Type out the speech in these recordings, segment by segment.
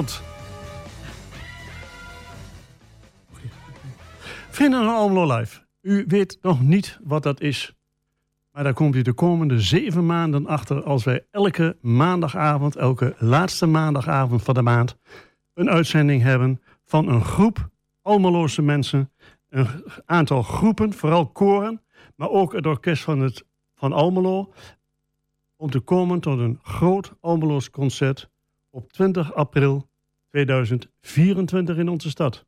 Goedenavond. Vrienden van Almelo Live, u weet nog niet wat dat is. Maar daar komt u de komende zeven maanden achter als wij elke maandagavond, elke laatste maandagavond van de maand, een uitzending hebben van een groep Almeloze mensen. Een aantal groepen, vooral koren, maar ook het orkest van, het, van Almelo. Om te komen tot een groot Almeloos concert op 20 april 2024 in onze stad.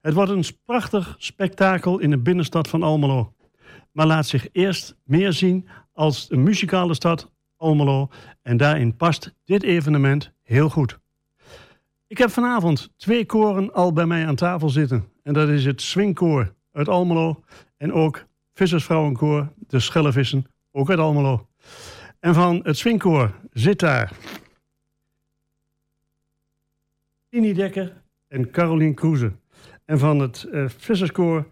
Het wordt een prachtig spektakel in de binnenstad van Almelo. Maar laat zich eerst meer zien als een muzikale stad Almelo. En daarin past dit evenement heel goed. Ik heb vanavond twee koren al bij mij aan tafel zitten. En dat is het Swingkoor uit Almelo. En ook Vissersvrouwenkoor, de Schellevissen, ook uit Almelo. En van het Swingkoor zit daar Tini Dekker en Carolien Kroeze. En van het uh, Visserskoor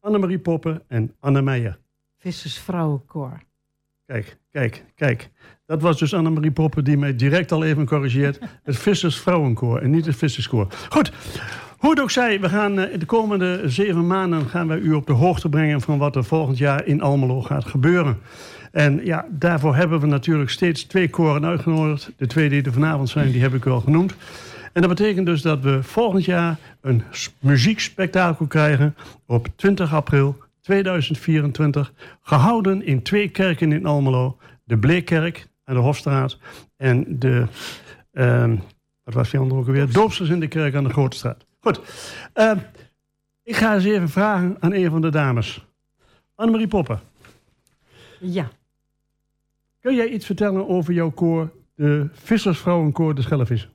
Annemarie Poppen en Anne Meijer. Vissersvrouwenkoor. Kijk, kijk, kijk. Dat was dus Annemarie Poppen die mij direct al even corrigeert. Het Vissersvrouwenkoor en niet het Visserskoor. Goed, hoe het ook zij, we gaan uh, de komende zeven maanden gaan wij u op de hoogte brengen van wat er volgend jaar in Almelo gaat gebeuren. En ja, daarvoor hebben we natuurlijk steeds twee koren uitgenodigd. De twee die er vanavond zijn, die heb ik al genoemd. En dat betekent dus dat we volgend jaar een muziekspektakel krijgen op 20 april 2024. Gehouden in twee kerken in Almelo. De Bleekkerk aan de Hofstraat en de, uh, wat was die andere ook alweer? Doopsters in de kerk aan de Grote Straat. Goed, uh, ik ga eens even vragen aan een van de dames. Annemarie Poppen. Ja. Kun jij iets vertellen over jouw koor, de Vissersvrouwenkoor de Schellevissen?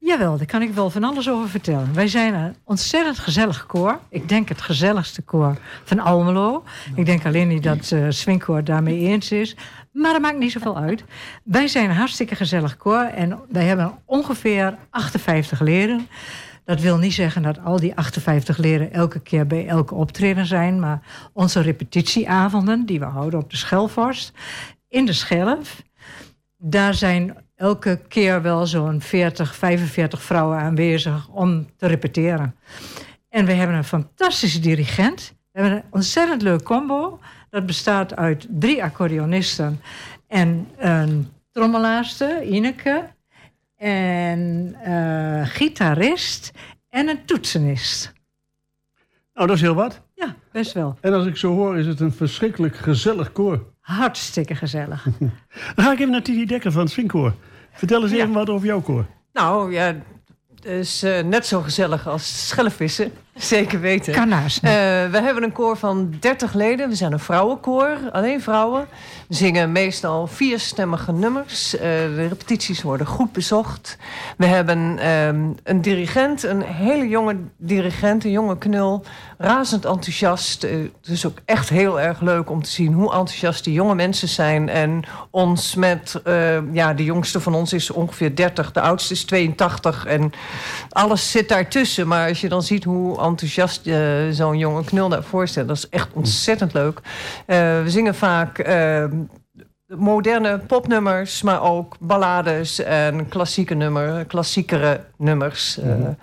Jawel, daar kan ik wel van alles over vertellen. Wij zijn een ontzettend gezellig koor. Ik denk het gezelligste koor van Almelo. Ik denk alleen niet dat uh, daarmee eens is. Maar dat maakt niet zoveel uit. Wij zijn een hartstikke gezellig koor. En wij hebben ongeveer 58 leden. Dat wil niet zeggen dat al die 58 leden elke keer bij elke optreden zijn. Maar onze repetitieavonden, die we houden op de Schelvorst, in de Schelf. Daar zijn elke keer wel zo'n 40, 45 vrouwen aanwezig om te repeteren. En we hebben een fantastische dirigent. We hebben een ontzettend leuk combo. Dat bestaat uit drie accordeonisten en een trommelaarste, Ineke, en uh, gitarist en een toetsenist. Nou, dat is heel wat. Ja, best wel. En als ik zo hoor, is het een verschrikkelijk gezellig koor. Hartstikke gezellig. Dan ga ik even naar Titi Dekker van het Swingkoor. Vertel eens even wat over jouw koor. Nou ja, het is uh, net zo gezellig als schellevissen. Zeker weten. Kan uh, we hebben een koor van 30 leden. We zijn een vrouwenkoor, alleen vrouwen. Zingen meestal vierstemmige nummers. Uh, de repetities worden goed bezocht. We hebben um, een dirigent, een hele jonge dirigent, een jonge knul. Razend enthousiast. Uh, het is ook echt heel erg leuk om te zien hoe enthousiast die jonge mensen zijn. En ons met, ja, de jongste van ons is ongeveer 30, de oudste is 82. En alles zit daartussen. Maar als je dan ziet hoe enthousiast zo'n jonge knul daarvoor staat. Dat is echt ontzettend leuk. We zingen vaak uh, moderne popnummers, maar ook ballades en klassieke nummer, klassiekere nummers. Mm -hmm.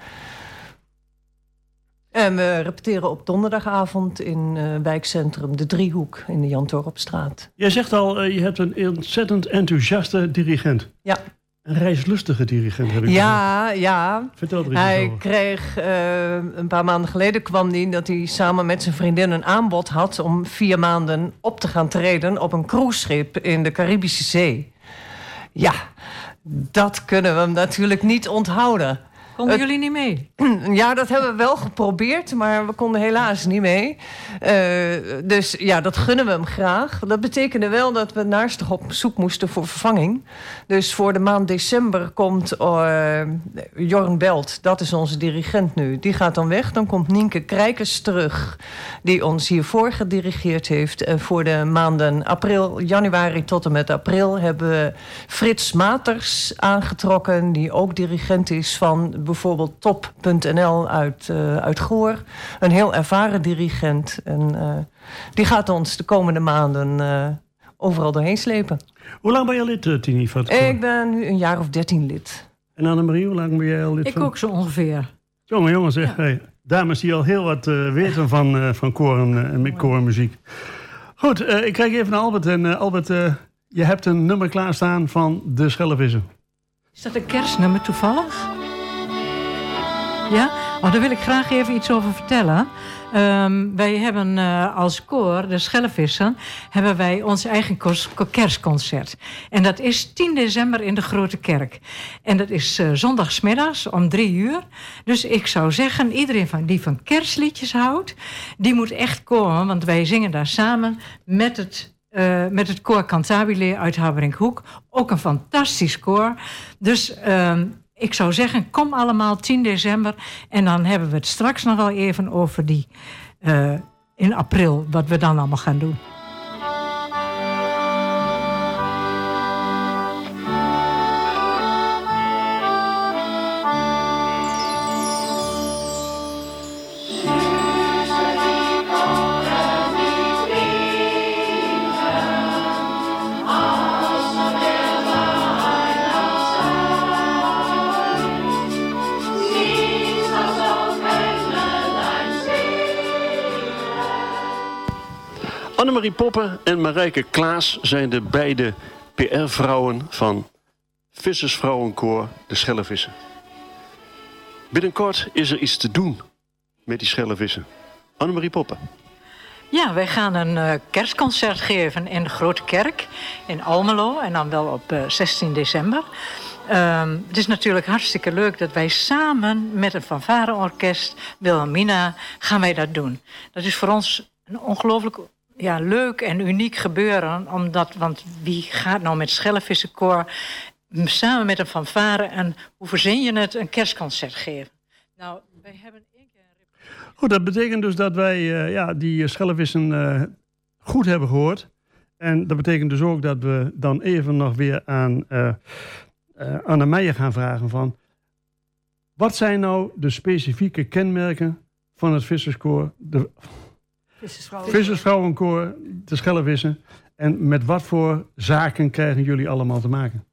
En we repeteren op donderdagavond in wijkcentrum De Driehoek in de Jan Torpstraat. Jij zegt al, je hebt een ontzettend enthousiaste dirigent. Ja. Een reislustige dirigent heb ik Ja, ja. Vertel er eens Hij over. kreeg uh, een paar maanden geleden kwam hij dat hij samen met zijn vriendin een aanbod had om vier maanden op te gaan treden op een cruiseschip in de Caribische Zee. Ja, dat kunnen we hem natuurlijk niet onthouden. Konden het, jullie niet mee? Ja, dat hebben we wel geprobeerd, maar we konden helaas niet mee. Uh, dus ja, dat gunnen we hem graag. Dat betekende wel dat we naastig op zoek moesten voor vervanging. Dus voor de maand december komt uh, Jorn Belt, dat is onze dirigent nu. Die gaat dan weg. Dan komt Nienke Krijkers terug, die ons hiervoor gedirigeerd heeft. En voor de maanden april, januari tot en met april hebben we Frits Maters aangetrokken, die ook dirigent is van bijvoorbeeld top.nl uit, uh, uit Goor. Een heel ervaren dirigent. En uh, die gaat ons de komende maanden uh, overal doorheen slepen. Hoe lang ben je lid, Tini? Van Ik ben nu een jaar of dertien lid. En Annemarie, hoe lang ben jij al lid Ik van? ook zo ongeveer. Jongen, jongens, zeg. Hey, dames die al heel wat eh, weten van, eh van koor en, eh, met koormuziek. Goed, eh, ik kijk even naar Albert. En eh, Albert, eh, je hebt een nummer klaarstaan van De Schellevissen. Is dat een kerstnummer toevallig? Ja? Oh, daar wil ik graag even iets over vertellen. Ehm, wij hebben eh, als koor, de Schellevissen, hebben wij ons eigen kerstconcert. En dat is 10 december in de Grote Kerk. En dat is eh, zondagsmiddags om drie uur. Dus ik zou zeggen, iedereen van, die van kerstliedjes houdt, die moet echt komen. Want wij zingen daar samen met het eh, met het koor Cantabile uit Haberinkhoek. Ook een fantastisch koor. Dus ehm, ik zou zeggen, kom allemaal 10 december. En dan hebben we het straks nog wel even over die eh, in april, wat we dan allemaal gaan doen. Annemarie Poppen en Marijke Klaas zijn de beide PR-vrouwen van Vissersvrouwenkoor De Schellevissen. Binnenkort is er iets te doen met die schellevissen. Annemarie Poppen. Ja, wij gaan een eh, kerstconcert geven in de Grote Kerk in Almelo. En dan wel op eh, 16 december. Ehm, het is natuurlijk hartstikke leuk dat wij samen met een fanfareorkest, Wilhelmina, gaan wij dat doen. Dat is voor ons een ongelooflijk ja, leuk en uniek gebeuren. Omdat, want wie gaat nou met Schellevissenkoor samen met een fanfare en hoe verzin je het, een kerstconcert geven? Nou, wij hebben één keer Goed, dat betekent dus dat wij eh, ja, die schellevissen eh, goed hebben gehoord. En dat betekent dus ook dat we dan even nog weer aan uh, Anne Meijer gaan vragen van... Wat zijn nou de specifieke kenmerken van het visserskoor, de vissersvrouwenkoor, de Schellevissen? En met wat voor zaken krijgen jullie allemaal te maken?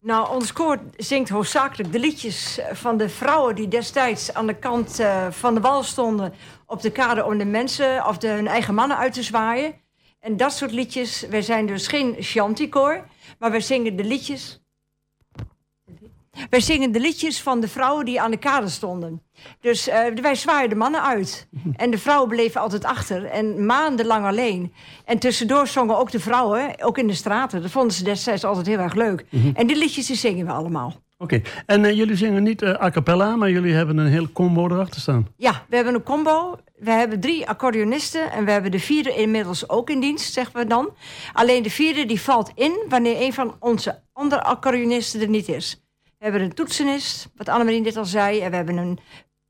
Nou, ons koor zingt hoofdzakelijk de liedjes van de vrouwen die destijds aan de kant uh, van de wal stonden op de kade om de mensen of de, hun eigen mannen uit te zwaaien. En dat soort liedjes. Wij zijn dus geen chanticoor, maar wij zingen de liedjes. Wij zingen de liedjes van de vrouwen die aan de kade stonden. Dus uh, wij zwaaien de mannen uit. En de vrouwen bleven altijd achter. En maandenlang alleen. En tussendoor zongen ook de vrouwen, ook in de straten. Dat vonden ze destijds altijd heel erg leuk. Mm -hmm. En die liedjes die zingen we allemaal. Oké, okay. en uh, jullie zingen niet uh, a cappella, maar jullie hebben een heel combo erachter staan. Ja, we hebben een combo. We hebben drie accordeonisten en we hebben de vierde inmiddels ook in dienst, zeggen we dan. Alleen de vierde die valt in wanneer een van onze andere accordeonisten er niet is. We hebben een toetsenist, wat Annemarie net al zei. En we hebben een,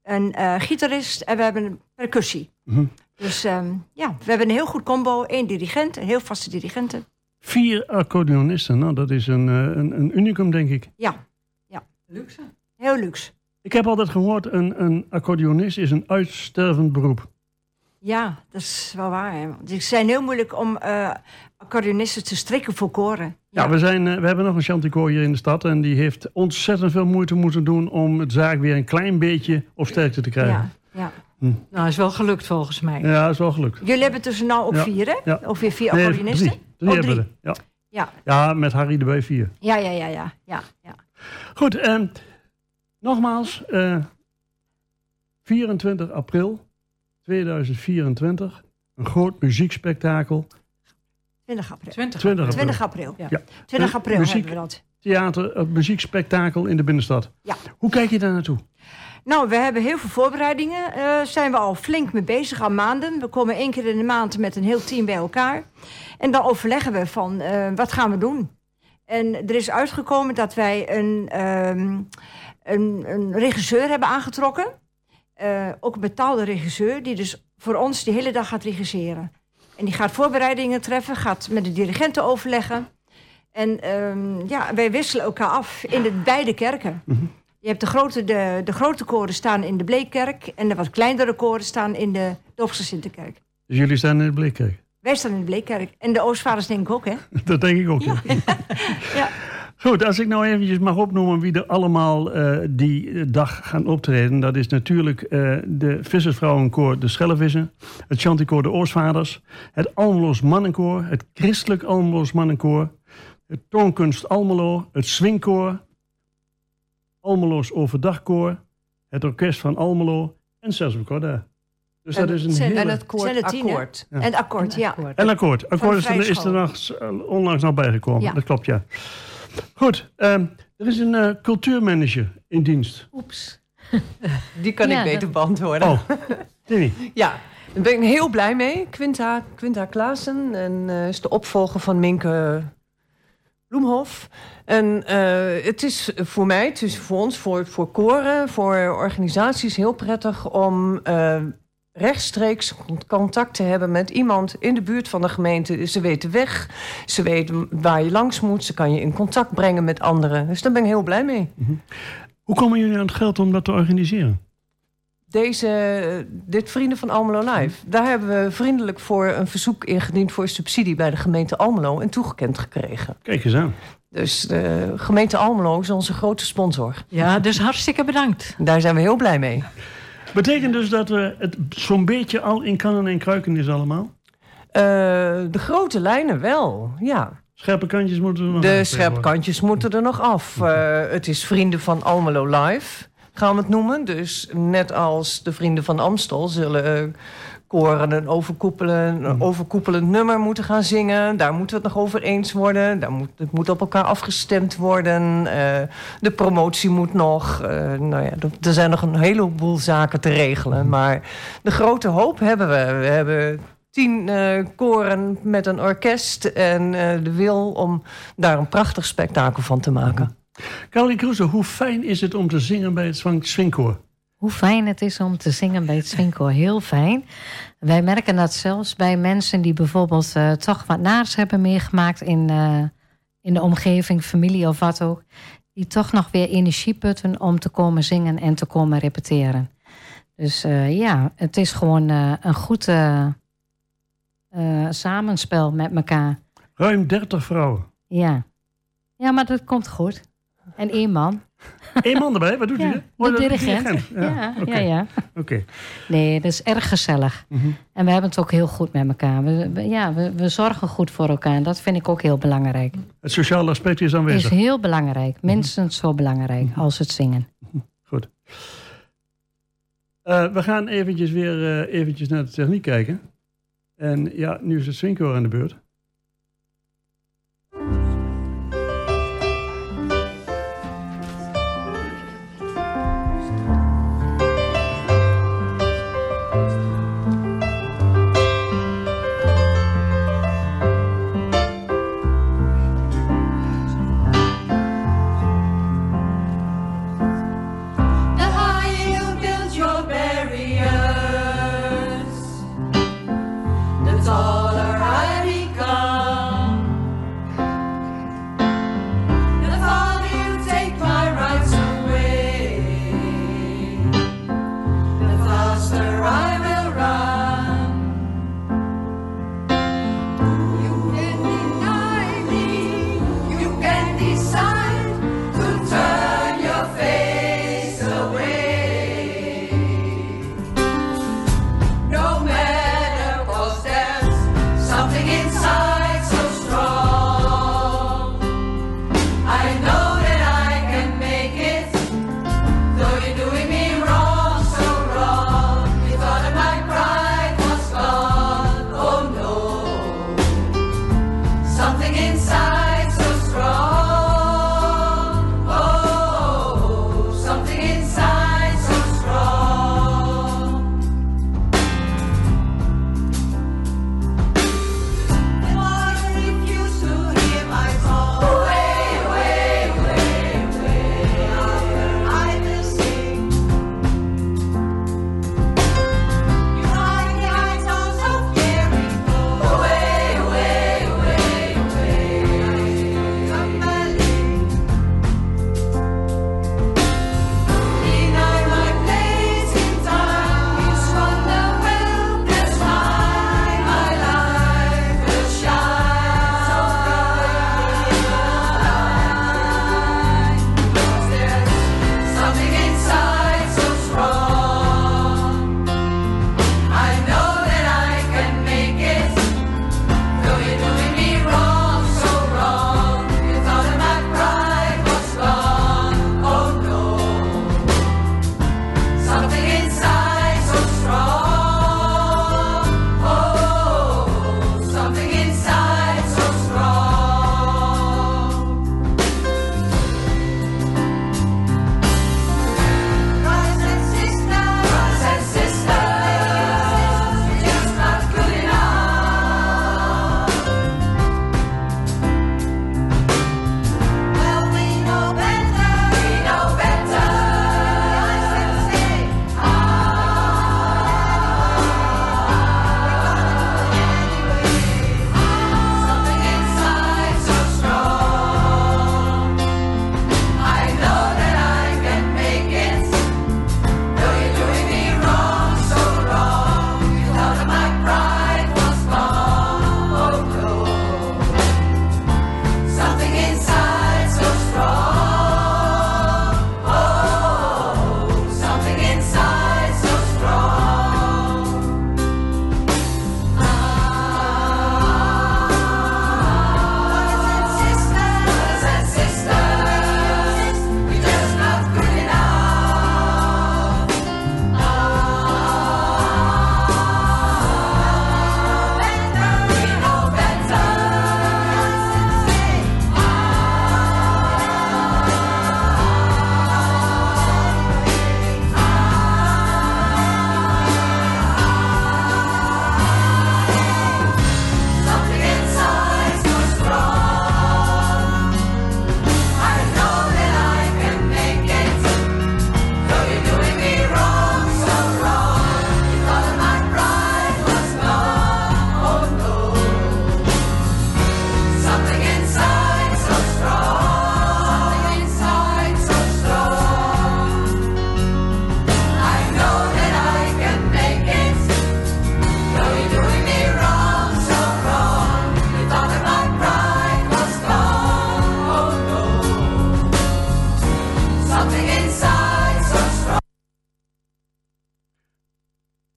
een uh, gitarist en we hebben een percussie. Mm -hmm. Dus um, ja, we hebben een heel goed combo. Eén dirigent, een heel vaste dirigenten. Vier accordeonisten, nou dat is een, een, een unicum denk ik. Ja, ja. Luxe. Heel luxe. Ik heb altijd gehoord, een, een accordeonist is een uitstervend beroep. Ja, dat is wel waar. Hè? Het zijn heel moeilijk om uh, accordeonisten te strikken voor koren. Ja, we, zijn, uh, we hebben nog een chanticoor hier in de stad... en die heeft ontzettend veel moeite moeten doen... om het zaak weer een klein beetje op sterkte te krijgen. Ja, ja. Hm. Nou, is wel gelukt volgens mij. Ja, is wel gelukt. Jullie hebben tussen nou ook ja. vier, hè? Ja. Ook weer vier accordeonisten? Nee, drie. drie, oh, drie. hebben we. Ja. Ja. ja, met Harry erbij vier. Ja, ja, ja, ja. ja, ja. Goed, en nogmaals... Uh, 24 april 2024. Een groot muziekspektakel. 20 april. 20, 20 april. 20 april. Ja. ja. 20 april muziek, hebben we dat. Theater, het muziekspektakel in de binnenstad. Ja. Hoe kijk je daar naartoe? Nou, we hebben heel veel voorbereidingen. Uh, zijn we al flink mee bezig, al maanden. We komen één keer in de maand met een heel team bij elkaar. En dan overleggen we van, uh, wat gaan we doen? En er is uitgekomen dat wij een, um, een, een regisseur hebben aangetrokken. Uh, ook een betaalde regisseur, die dus voor ons de hele dag gaat regisseren. En die gaat voorbereidingen treffen, gaat met de dirigenten overleggen. En um, ja, wij wisselen elkaar af in de beide kerken. Mm -hmm. Je hebt de grote, de, de grote koren staan in de Bleekkerk... en de wat kleinere koren staan in de Doopsgezintenkerk. Dus jullie staan in de Bleekkerk? Wij staan in de Bleekkerk. En de Oostvaders denk ik ook, hè? Dat denk ik ook, ja. ja. Goed, als ik nou eventjes mag opnoemen wie er allemaal eh, die dag gaan optreden. Dat is natuurlijk uh, de Vissersvrouwenkoor De Schellevissen. Het Chanticoor De Oorsvaders. Het Almeloos Mannenkoor. Het Christelijk Almeloos Mannenkoor. Het Toonkunst Almelo. Het Swingkoor. Almeloos Overdagkoor. Het Orkest van Almelo. En zelfs Corda. Dus en, dat is een zijn, hele... en het koord akkoord. Ja. En akkoord, ja. En akkoord. Akkoord is er, is er nog, onlangs nog bijgekomen. Ja. Dat klopt, ja. Goed, um, er is een uh, cultuurmanager in dienst. Oeps. Die kan Ja, ik beter dat- beantwoorden. Oh, Timmy. Ja, daar ben ik heel blij mee. Quinta, Quinta Klaassen. En eh, is de opvolger van Minke Bloemhof. En eh, het is voor mij, het is voor ons, voor, voor koren, voor organisaties heel prettig om eh, rechtstreeks contact te hebben met iemand in de buurt van de gemeente. Ze weten weg, ze weten waar je langs moet, ze kan je in contact brengen met anderen. Dus daar ben ik heel blij mee. Hoe komen jullie aan het geld om dat te organiseren? Deze, dit Vrienden van Almelo Live. Daar hebben we vriendelijk voor een verzoek ingediend voor subsidie bij de gemeente Almelo en toegekend gekregen. Kijk eens aan. Dus de gemeente Almelo is onze grote sponsor. Ja, dus hartstikke bedankt. Daar zijn we heel blij mee. Betekent dus dat we het zo'n beetje al in kannen en kruiken is allemaal? Eh, de grote lijnen wel, ja. Scherpe kantjes moeten er nog De af, scherpe tegenwoordig. kantjes moeten er nog af. Eh, het is Vrienden van Almelo Live, gaan we het noemen. Dus net als de Vrienden van Amstel zullen eh, koren een, overkoepelen, een overkoepelend nummer moeten gaan zingen. Daar moeten we het nog over eens worden. Daar moet, het moet op elkaar afgestemd worden. Eh, de promotie moet nog. Eh, nou ja, er- zijn nog een heleboel zaken te regelen. Maar de grote hoop hebben we. We hebben tien eh, koren met een orkest en de wil om daar een prachtig spektakel van te maken. Caroline Kroeze, hoe fijn is het om te zingen bij het Swingkoor? Hoe fijn het is om te zingen bij het Swinko. Heel fijn. Wij merken dat zelfs bij mensen die bijvoorbeeld eh, toch wat naars hebben meegemaakt in, eh, in de omgeving, familie of wat ook. Die toch nog weer energie putten om te komen zingen en te komen repeteren. Dus eh, ja, het is gewoon een goed samenspel met elkaar. Ruim 30 vrouwen. Ja. ja, maar dat komt goed. En één man. Eén man erbij, wat doet Ja, hij? De dirigent. Ja, Ja, ja, ja. Oké. Nee, dat is erg gezellig. Mhm. En we hebben het ook heel goed met elkaar. We, we- ja, we, we zorgen goed voor elkaar. En dat vind ik ook heel belangrijk. Het sociale aspect is is aanwezig. heel belangrijk. Minstens zo belangrijk als het zingen. Goed. Eh, we gaan eventjes weer eh, eventjes naar de techniek kijken. En ja, nu is het swingkoor aan de beurt.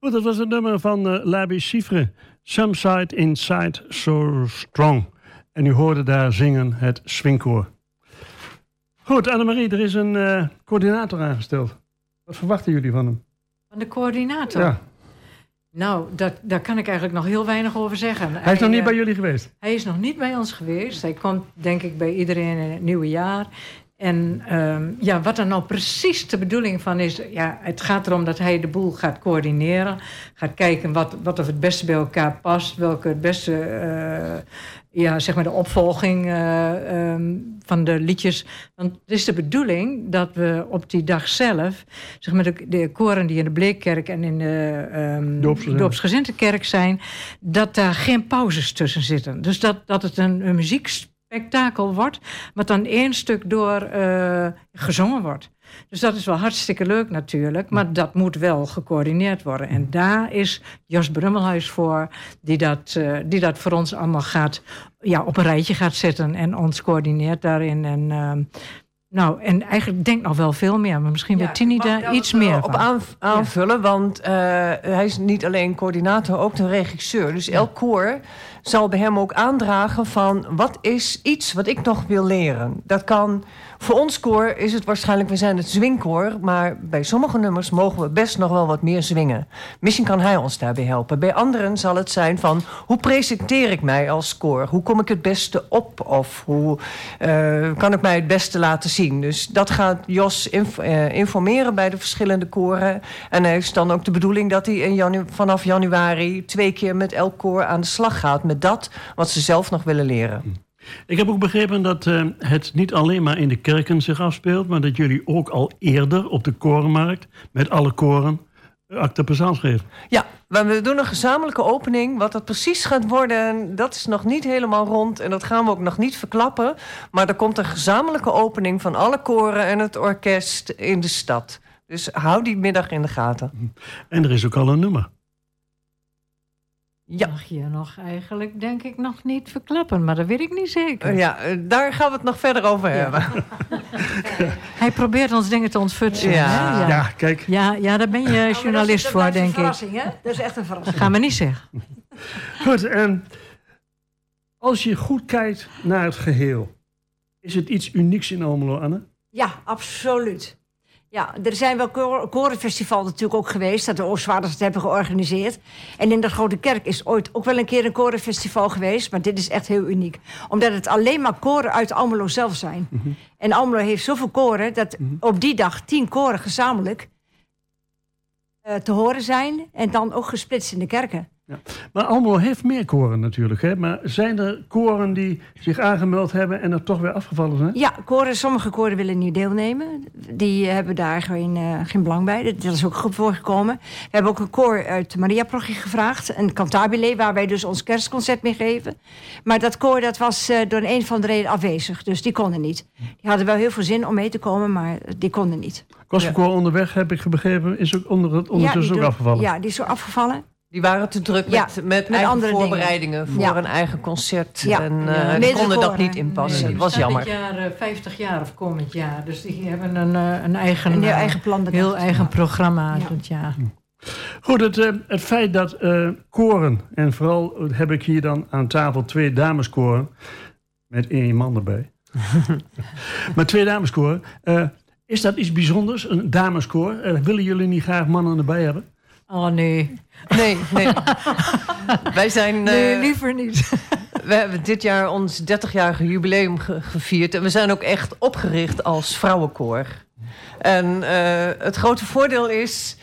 Goed, dat was het nummer van eh Labi Chiffre. Some Side Inside So Strong. En u hoorde daar zingen het swingkoor. Goed, Annemarie, er is een eh, coördinator aangesteld. Wat verwachten jullie van hem? Van de coördinator. Ja. Nou, dat, daar kan ik eigenlijk nog heel weinig over zeggen. Hij is nog niet eh, bij jullie geweest. Hij is nog niet bij ons geweest. Hij komt denk ik bij iedereen in het nieuwe jaar. En ehm, ja, wat er nou precies de bedoeling van is... Ja, het gaat erom dat hij de boel gaat coördineren. Gaat kijken wat, wat of het beste bij elkaar past. Welke het beste, eh, ja, zeg maar de opvolging eh, ehm, van de liedjes. Want het is de bedoeling dat we op die dag zelf... zeg maar de, de koren die in de Bleekkerk en in de ehm Doopsgezinde. Doopsgezintenkerk zijn... dat daar geen pauzes tussen zitten. Dus dat, dat het een, een muziekspektakel wordt... wat dan één stuk door eh, gezongen wordt. Dus dat is wel hartstikke leuk natuurlijk. Maar dat moet wel gecoördineerd worden. En daar is Jos Brummelhuis voor... die dat, eh, die dat voor ons allemaal gaat, ja, op een rijtje gaat zetten... en ons coördineert daarin. En, ehm, nou, en eigenlijk denk nog wel veel meer. Maar misschien Ja, weet Tini daar iets meer op van. aanvullen. Want eh, hij is niet alleen coördinator, ook de regisseur. Dus elk koor zal bij hem ook aandragen van... wat is iets wat ik nog wil leren? Dat kan... Voor ons koor is het waarschijnlijk... we zijn het zwingkoor... maar bij sommige nummers mogen we best nog wel wat meer zwingen. Misschien kan hij ons daarbij helpen. Bij anderen zal het zijn van... hoe presenteer ik mij als koor? Hoe kom ik het beste op? Of hoe eh, kan ik mij het beste laten zien? Dus dat gaat Jos eh, informeren bij de verschillende koren. En heeft dan ook de bedoeling dat hij in vanaf januari... twee keer met elk koor aan de slag gaat... met dat wat ze zelf nog willen leren. Ik heb ook begrepen dat eh, het niet alleen maar in de kerken zich afspeelt... maar dat jullie ook al eerder op de korenmarkt... met alle koren eh, acte présence geven. Ja, maar we doen een gezamenlijke opening. Wat dat precies gaat worden, dat is nog niet helemaal rond. En dat gaan we ook nog niet verklappen. Maar er komt een gezamenlijke opening van alle koren en het orkest in de stad. Dus hou die middag in de gaten. En er is ook al een nummer. Ja. Mag je nog eigenlijk, denk ik, nog niet verklappen. Maar dat weet ik niet zeker. Ja, eh, daar gaan we het nog verder over hebben. Hij probeert ons dingen te ontfutsen. Ja. hè? Ja, Ja. kijk. Ja, ja, daar ben je journalist dat voor, denk een ik. verrassing, hè? Dat is echt een verrassing. Ga me niet zeggen. Goed, en als je goed kijkt naar het geheel... is het iets unieks in Almelo, Anne? Ja, absoluut. Ja, er zijn wel korenfestival natuurlijk ook geweest... dat de Oostwaarders het hebben georganiseerd. En in de Grote Kerk is ooit ook wel een keer een korenfestival geweest... maar dit is echt heel uniek. Omdat het alleen maar koren uit Almelo zelf zijn. En Almelo heeft zoveel koren... dat op die dag tien koren gezamenlijk eh, te horen zijn... en dan ook gesplitst in de kerken. Maar Almelo heeft meer koren natuurlijk. Hè? Maar zijn er koren die zich aangemeld hebben... en er toch weer afgevallen zijn? Ja, koren, sommige koren willen niet deelnemen. Die hebben daar geen, eh, geen belang bij. Dat is ook goed voorgekomen. We hebben ook een koor uit de Mariaprochie gevraagd. Een cantabile, waar wij dus ons kerstconcert mee geven. Maar dat koor dat was eh, door een van de reden afwezig. Dus die konden niet. Die hadden wel heel veel zin om mee te komen, maar die konden niet. Kostenkoor onderweg, heb ik begrepen, is ook onder ja, ondertussen ook afgevallen. Ja, die is zo afgevallen. Die waren te druk Ja, met, met, met eigen andere dingen. voorbereidingen voor Ja. een eigen concert. Ja. En eh, die meerdere konden dat niet inpassen. Nee, dat was jammer. dit jaar eh, 50 jaar of komend jaar. Dus die hebben een, eh, een eigen, Een heel eh, eigen plan heel eigen programma Ja. dit jaar. Goed, het, eh, het feit dat eh, koren, en vooral heb ik hier dan aan tafel twee dameskoren, met één man erbij. maar twee dameskoren. eh, is dat iets bijzonders, een dameskoor? Eh, willen jullie niet graag mannen erbij hebben? Oh nee, Nee, nee. Wij zijn... nee eh, liever niet. We hebben dit jaar ons 30-jarige jubileum ge- gevierd. En we zijn ook echt opgericht als vrouwenkoor. En eh, het grote voordeel is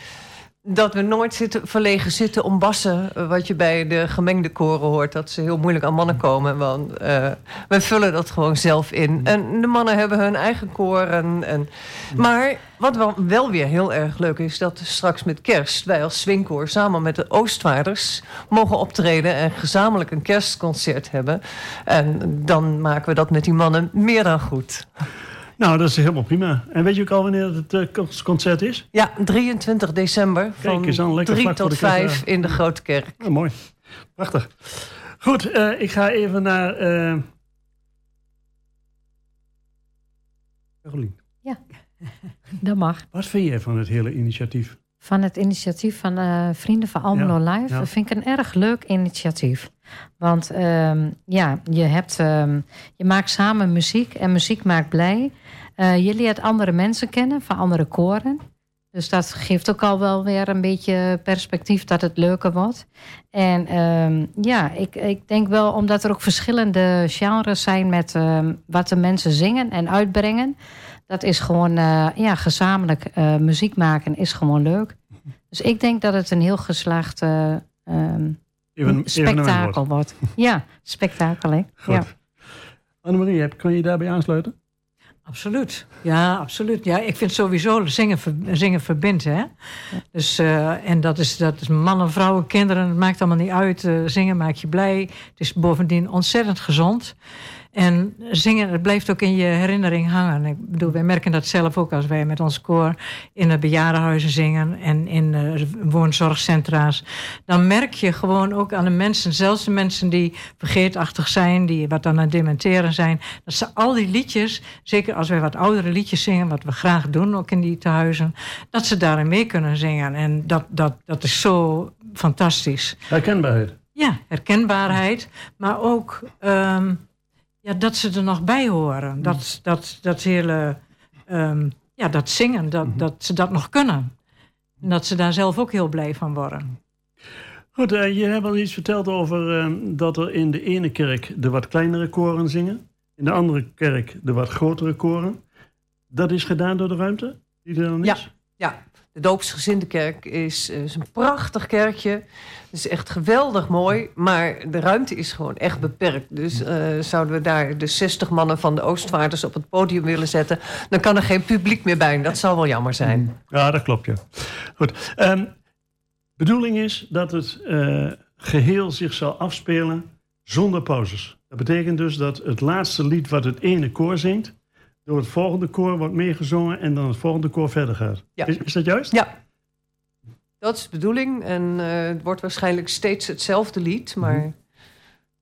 dat we nooit zitten, verlegen zitten om bassen. eh, Wat je bij de gemengde koren hoort. Dat ze heel moeilijk aan mannen komen. Want eh wij vullen dat gewoon zelf in. En de mannen hebben hun eigen koren. En, maar wat wel, wel weer heel erg leuk is... dat straks met kerst wij als swingkoor samen met de Oostwaarders... mogen optreden en gezamenlijk een kerstconcert hebben. En dan maken we dat met die mannen meer dan goed. Nou, dat is helemaal prima. En weet je ook al wanneer het eh, concert is? Ja, 23 december van lekker 3 vlak voor tot de kerst, 5 in de Grote Kerk. Oh, mooi. Prachtig. Goed, eh, ik ga even naar... eh Carolien, Dat mag. wat vind jij van het hele initiatief? van het initiatief van eh, Vrienden van Almelo Live. ja. Dat vind ik een erg leuk initiatief. Want ehm, ja, je, hebt, ehm, je maakt samen muziek en muziek maakt blij. Eh, je leert andere mensen kennen van andere koren. Dus dat geeft ook al wel weer een beetje perspectief dat het leuker wordt. En ehm, ja, ik, ik denk wel omdat er ook verschillende genres zijn met wat de mensen zingen en uitbrengen. Dat is gewoon, eh, ja, gezamenlijk eh, muziek maken is gewoon leuk. Dus ik denk dat het een heel geslaagd ehm, Even, spektakel wordt. Ja, spektakel, hè? Goed. Ja. Annemarie, heb- kan je daarbij aansluiten? Absoluut. Ja, absoluut. Ja, ik vind sowieso zingen, zingen verbindt. Hè? Dus, eh, en dat is, dat is mannen, vrouwen, kinderen. Het maakt allemaal niet uit. Eh, zingen maakt je blij. Het is bovendien ontzettend gezond. En zingen, het blijft ook in je herinnering hangen. Ik bedoel, wij merken dat zelf ook als wij met ons koor in de bejaardenhuizen zingen en in eh, woonzorgcentra's. Dan merk je gewoon ook aan de mensen, zelfs de mensen die vergeetachtig zijn, die wat aan het dementeren zijn, dat ze al die liedjes, zeker als wij wat oudere liedjes zingen, wat we graag doen ook in die tehuizen, dat ze daarin mee kunnen zingen. En dat, dat, dat is zo fantastisch. Herkenbaarheid. Ja, herkenbaarheid, maar ook ehm, ja, dat ze er nog bij horen. Dat, dat, dat hele ehm, ja, dat zingen, dat, dat ze dat nog kunnen. En dat ze daar zelf ook heel blij van worden. Goed, eh, je hebt al iets verteld over eh, dat er in de ene kerk de wat kleinere koren zingen. In de andere kerk de wat grotere koren. Dat is gedaan door de ruimte die er dan Ja. is? Ja, de Doopsgezinde Kerk is, eh, is een prachtig kerkje. Het is echt geweldig mooi, maar de ruimte is gewoon echt beperkt. Dus eh, zouden we daar de 60 mannen van de Oostvaarders op het podium willen zetten... dan kan er geen publiek meer bij. Dat zou wel jammer zijn. Ja, dat klopt, ja. Goed. Ehm, bedoeling is dat het eh, geheel zich zal afspelen zonder pauzes. Dat betekent dus dat het laatste lied wat het ene koor zingt... door het volgende koor wordt meegezongen en dan het volgende koor verder gaat. Ja. Is, is dat juist? Ja, dat is de bedoeling. En eh, het wordt waarschijnlijk steeds hetzelfde lied. Maar...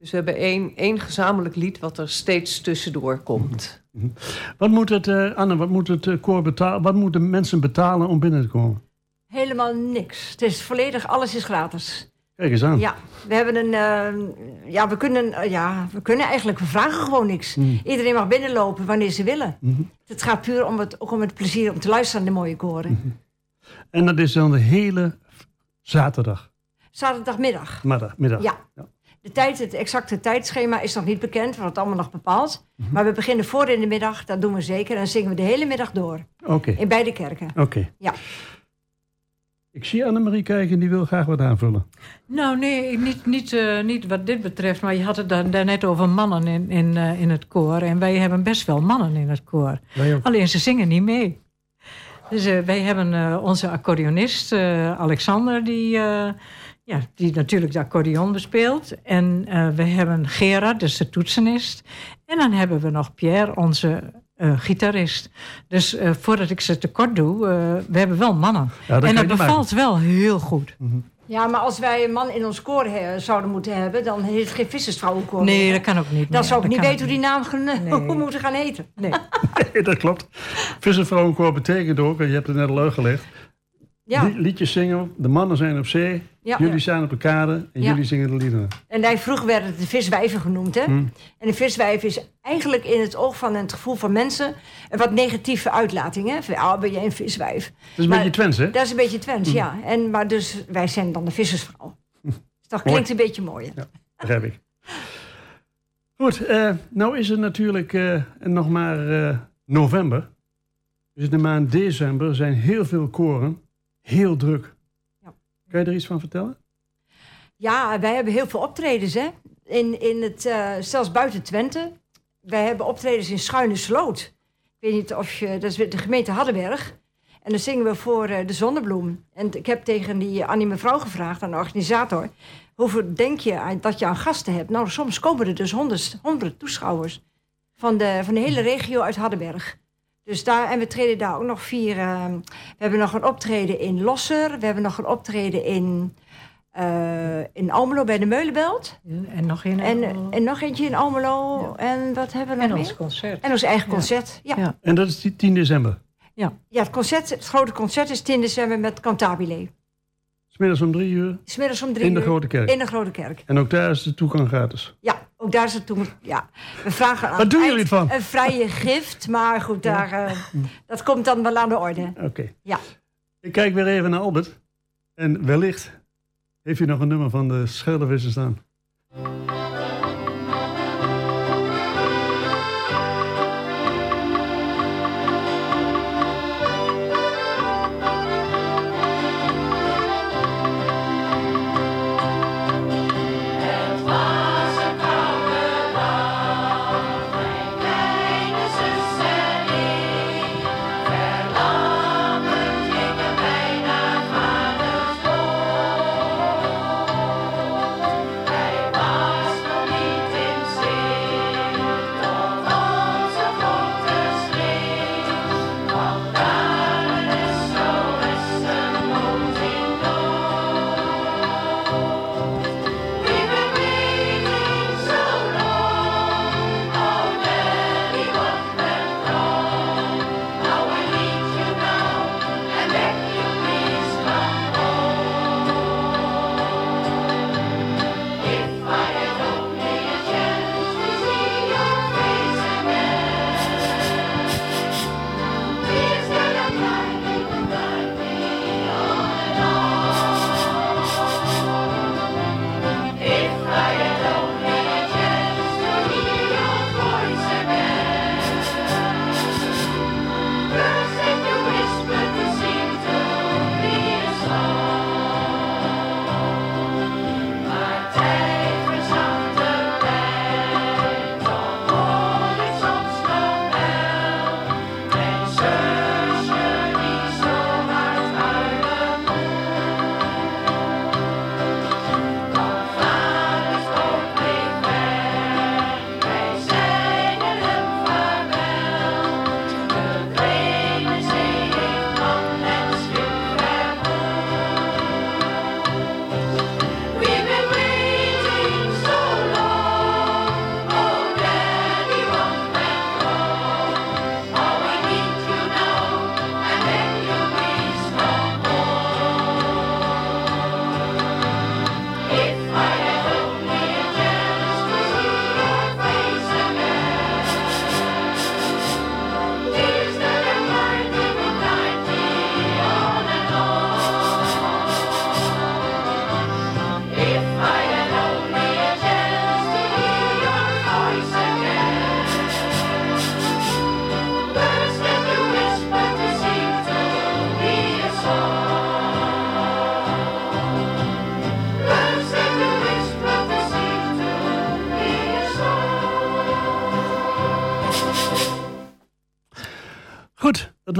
Dus we hebben één, één gezamenlijk lied wat er steeds tussendoor komt. Wat moet het, eh, Anne, wat moet het eh, koor betalen? Wat moeten mensen betalen om binnen te komen? Helemaal niks. Het is volledig, alles is gratis. Kijk eens aan. Ja, we hebben een. eh, ja, we kunnen, eh, ja, we kunnen eigenlijk, we vragen gewoon niks. Hmm. Iedereen mag binnenlopen wanneer ze willen. Mhm. Het gaat puur om het, ook om het plezier om te luisteren naar de mooie koren. Mhm. En dat is dan de hele zaterdag, Zaterdagmiddag. middag. middag. Ja. De tijd, het exacte tijdschema is nog niet bekend, wordt allemaal nog bepaald. Mhm. Maar we beginnen voor in de middag, dat doen we zeker. En dan zingen we de hele middag door. Oké, In beide kerken. oké. Ja. Ik zie Annemarie kijken, die wil graag wat aanvullen. Nou, nee, niet, niet, eh, niet wat dit betreft. Maar je had het daar, daarnet over mannen in, in, eh, in het koor. En wij hebben best wel mannen in het koor. Alleen ze zingen niet mee. Dus eh, wij hebben onze accordeonist Alexander, die, ja, die natuurlijk de accordeon bespeelt. En we hebben Gerard, dus de toetsenist. En dan hebben we nog Pierre, onze eh, gitarist. Dus eh, voordat ik ze tekort doe, eh, we hebben wel mannen. Ja, dat en dat bevalt wel heel goed. Ja, maar als wij een man in ons koor eh, zouden moeten hebben, dan heet het geen vissersvrouwenkoor. Nee, meer. dat kan ook niet. Dan zou ik Dat niet weten hoe die naam Nee. hoe moeten gaan heten. Nee. Nee, dat klopt. Visservrouwenkoor betekent ook, en je hebt het net al uitgelegd... Ja, li- liedjes zingen, de mannen zijn op zee, ja. jullie staan op de kade en Ja. jullie zingen de liederen. En wij vroeger werden het de viswijven genoemd. Hè? Hmm. En de viswijf is eigenlijk in het oog van het gevoel van mensen... een wat negatieve uitlating. Hè? Van, ah, ben jij een viswijf? Dat is een Maar- beetje Twents, hè? Dat is een beetje Twents, ja. En, maar dus wij zijn dan de vissersvrouw. Dus dat Mooi. klinkt een beetje mooier. Begrijp ik. Goed, eh, nou is het natuurlijk eh, nog maar eh, november. Dus in de maand december zijn heel veel koren heel druk. Ja. Kan je er iets van vertellen? Ja, wij hebben heel veel optredens, hè. In, in het, eh, zelfs buiten Twente. Wij hebben optredens in Schuine Sloot. Ik weet niet of je... Dat is de gemeente Hardenberg. En dan zingen we voor eh, de Zonnebloem. En ik heb tegen die Annie mevrouw gevraagd, aan de organisator... hoeveel denk je aan- dat je aan gasten hebt? Nou, soms komen er dus honderd, honderd toeschouwers... Van de, van de hele regio uit Hardenberg. Dus daar, en we treden daar ook nog vier... eh, we hebben nog een optreden in Losser. We hebben nog een optreden in... eh, in Almelo bij de Meulenbelt. En nog een. En, en nog eentje in Almelo. En wat hebben we en nog ons meer? concert. En ons eigen Ja. concert. Ja. Ja. En dat is die 10 december. Ja. Ja, het, concert, het grote concert is 10 december met Cantabile. Smiddags om drie uur Smiddags om drie in de uur Grote Kerk. in de Grote Kerk. En ook daar is de toegang gratis. Ja, ook daar is het toen. Ja, we vragen aan Wat doen jullie? Een vrije gift, maar goed, daar, eh, dat komt dan wel aan de orde. Oké. Ja. Ik kijk weer even naar Albert. En wellicht heeft u nog een nummer van de Scheldevissen staan.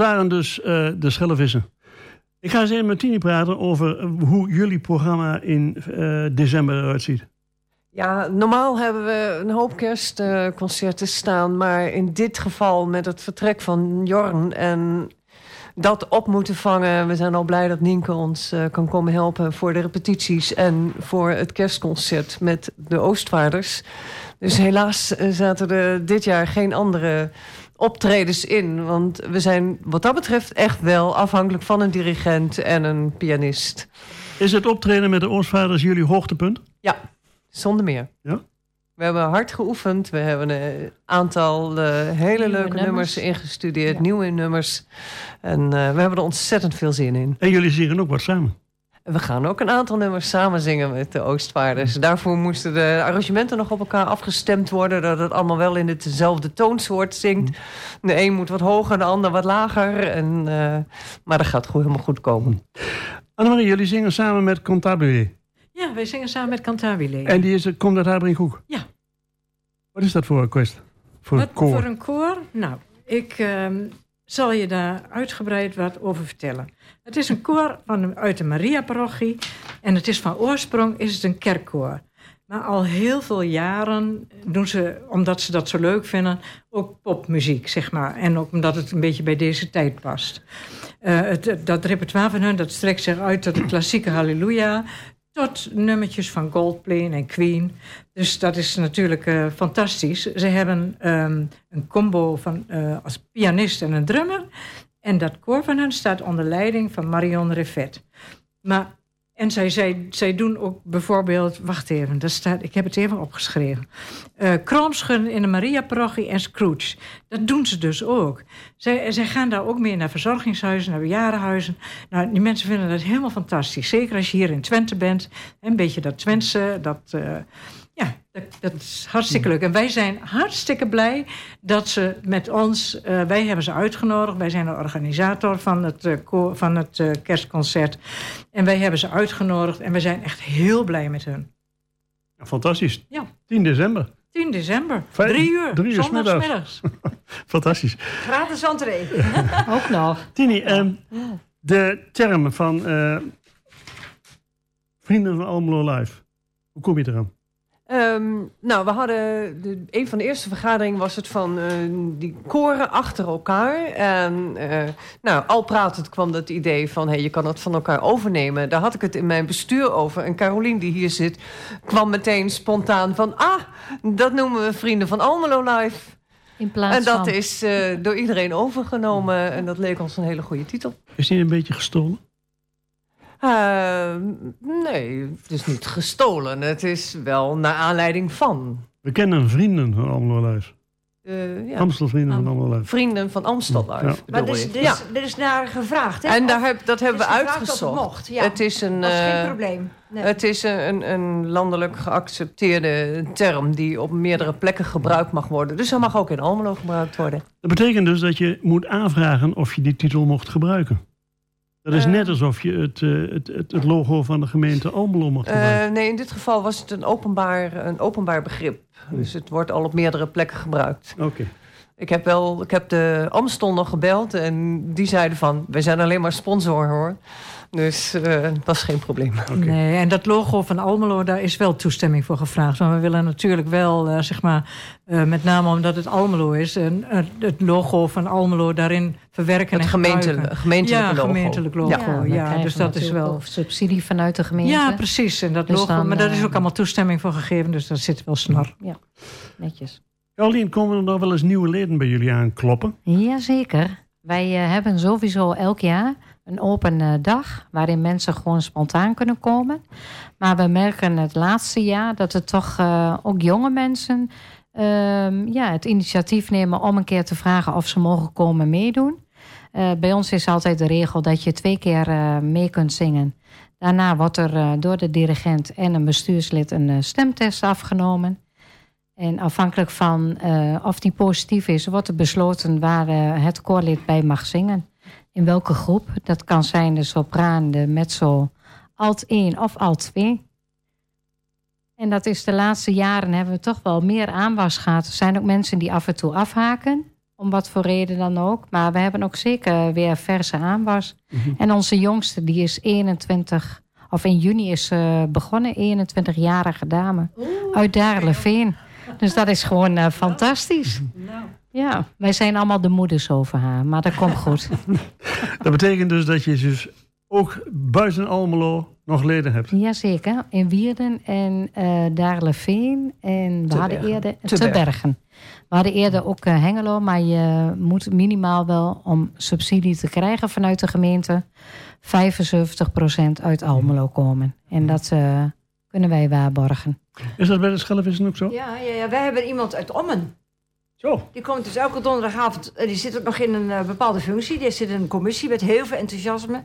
Waren dus eh, de Schellevissen. Ik ga eens even met Tini praten over eh, hoe jullie programma in eh, december eruit ziet. Ja, normaal hebben we een hoop kerstconcerten staan. Maar in dit geval met het vertrek van Jorn en dat op moeten vangen. We zijn al blij dat Nienke ons eh, kan komen helpen voor de repetities en voor het kerstconcert met de Oostvaarders. Dus helaas eh, zaten er dit jaar geen andere optredens in. Want we zijn wat dat betreft echt wel afhankelijk van een dirigent en een pianist. Is het optreden met de Oostvaders jullie hoogtepunt? Ja, zonder meer. Ja? We hebben hard geoefend. We hebben een aantal eh, hele leuke nummers. nummers. ingestudeerd, Ja. nieuwe nummers. En eh, we hebben er ontzettend veel zin in. En jullie zingen ook wat samen. We gaan ook een aantal nummers samen zingen met de Oostvaarders. Daarvoor moesten de arrangementen nog op elkaar afgestemd worden. Dat het allemaal wel in hetzelfde toonsoort zingt. De een moet wat hoger, de ander wat lager. En, eh, maar dat gaat goed, helemaal goed komen. Annemarie, jullie zingen samen met Contabile. Ja, wij zingen samen met Cantabile. En die is, komt uit Habrinkhoek. Ja. Wat is dat voor een quest? Voor Wat een koor? voor een koor? Nou, ik ehm, zal je daar uitgebreid wat over vertellen. Het is een koor van, uit de Maria-parochie. En het is van oorsprong is het een kerkkoor. Maar al heel veel jaren doen ze, omdat ze dat zo leuk vinden, ook popmuziek, zeg maar. En ook omdat het een beetje bij deze tijd past. Eh, het, dat repertoire van hun dat strekt zich uit tot de klassieke Halleluja... tot nummertjes van Goldplay en Queen. Dus dat is natuurlijk eh, fantastisch. Ze hebben ehm, een combo van, eh, als pianist en een drummer. En dat koor van hen staat onder leiding van Marion Revet. Maar, en zij, zij, zij doen ook bijvoorbeeld... Wacht even, daar staat, ik heb het even opgeschreven. Kroonschudden in de Maria-parochie en Scrooge. Dat doen ze dus ook. Zij, zij gaan daar ook mee naar verzorgingshuizen, naar bejaardenhuizen. Nou, die mensen vinden dat helemaal fantastisch. Zeker als je hier in Twente bent. Een beetje dat Twentse, dat... eh, ja, dat, dat is hartstikke leuk. En wij zijn hartstikke blij dat ze met ons... eh, wij hebben ze uitgenodigd. Wij zijn de organisator van het, eh, van het eh, kerstconcert. En wij hebben ze uitgenodigd. En we zijn echt heel blij met hun. Ja, fantastisch. Ja. 10 december. 10 december, Vijf- drie uur, drie uur zondagsmiddags. Fantastisch. Gratis entree. Ook nog. Tini, ehm, de term van eh, Vrienden van Almelo Live. Hoe kom je eraan? Ehm, nou, we hadden... De, een van de eerste vergaderingen was het van eh, die koren achter elkaar. En eh, nou, al pratend kwam dat idee van... Hey, je kan het van elkaar overnemen. Daar had ik het in mijn bestuur over. En Carolien, die hier zit, kwam meteen spontaan van... Ah, dat noemen we Vrienden van Almelo Live. In plaats En dat van... is eh, door iedereen overgenomen. En dat leek ons een hele goede titel. Is die een beetje gestolen? Eh, nee, het is niet gestolen. Het is wel naar aanleiding van. We kennen Vrienden van Almelo Live. eh, ja, Amstel Vrienden van Almelo Live. vrienden van Amstel Live. Ja. Maar dit is, je? dit ja. is, dit is naar gevraagd, hè? En daar heb, dat hebben we of het uitgezocht. mocht, ja. Het is een, Dat is geen eh, probleem. Nee. het is een, een landelijk geaccepteerde term die op meerdere plekken gebruikt mag worden. Dus hij mag ook in Almelo gebruikt worden. Dat betekent dus dat je moet aanvragen of je die titel mocht gebruiken. Dat is net alsof je het, eh, het, het, het logo van de gemeente Almelo mocht gebruiken. Eh, nee, in dit geval was het een openbaar, een openbaar begrip. Dus het wordt al op meerdere plekken gebruikt. Oké. Ik heb, wel, ik heb de Amstel nog gebeld en die zeiden van... wij zijn alleen maar sponsor hoor. Dus eh het was geen probleem. Nee, en dat logo van Almelo, daar is wel toestemming voor gevraagd. Maar we willen natuurlijk wel, eh, zeg maar, eh, met name omdat het Almelo is... en het logo van Almelo daarin verwerken Het en gemeente, gebruiken. gemeentelijke ja, logo. gemeentelijk logo. Ja. Ja, dus dat is wel... subsidie vanuit de gemeente. Ja, precies. En dat Dus logo, dan, maar daar is ook allemaal toestemming voor gegeven. Dus daar zit wel snor. Netjes. Carolien, komen er nog wel eens nieuwe leden bij jullie aankloppen? Jazeker. Wij hebben sowieso elk jaar een open eh, dag waarin mensen gewoon spontaan kunnen komen. Maar we merken het laatste jaar dat er toch eh, ook jonge mensen ehm, ja, het initiatief nemen om een keer te vragen of ze mogen komen meedoen. Eh, bij ons is altijd de regel dat je twee keer mee kunt zingen. Daarna wordt er door de dirigent en een bestuurslid een stemtest afgenomen. En afhankelijk van of die positief is, wordt er besloten waar het koorlid bij mag zingen. In welke groep. Dat kan zijn de sopraan, de mezzo, alt 1 of alt 2. En dat is de laatste jaren hebben we toch wel meer aanwas gehad. Er zijn ook mensen die af en toe afhaken. Om wat voor reden dan ook. Maar we hebben ook zeker weer verse aanwas. En onze jongste die is 21, of in juni is ze begonnen. 21-jarige dame. Uit Daarleveen. Dus dat is gewoon eh, fantastisch. Ja, wij zijn allemaal de moeders over haar. Maar dat komt goed. Dat betekent dus dat je dus ook buiten Almelo nog leden hebt. Jazeker. In Wierden en eh Daarleveen. En we Te hadden Bergen. eerder... Te Te, Bergen. Bergen. We hadden eerder ook eh, Hengelo. Maar je moet minimaal wel om subsidie te krijgen vanuit de gemeente... 75% uit Almelo komen. En dat eh, kunnen wij waarborgen. Is dat bij de Schellevissen ook zo? Ja, ja, ja, wij hebben iemand uit Ommen. Zo. Die komt dus elke donderdagavond. eh, Die zit ook nog in een eh, bepaalde functie. Die zit in een commissie met heel veel enthousiasme.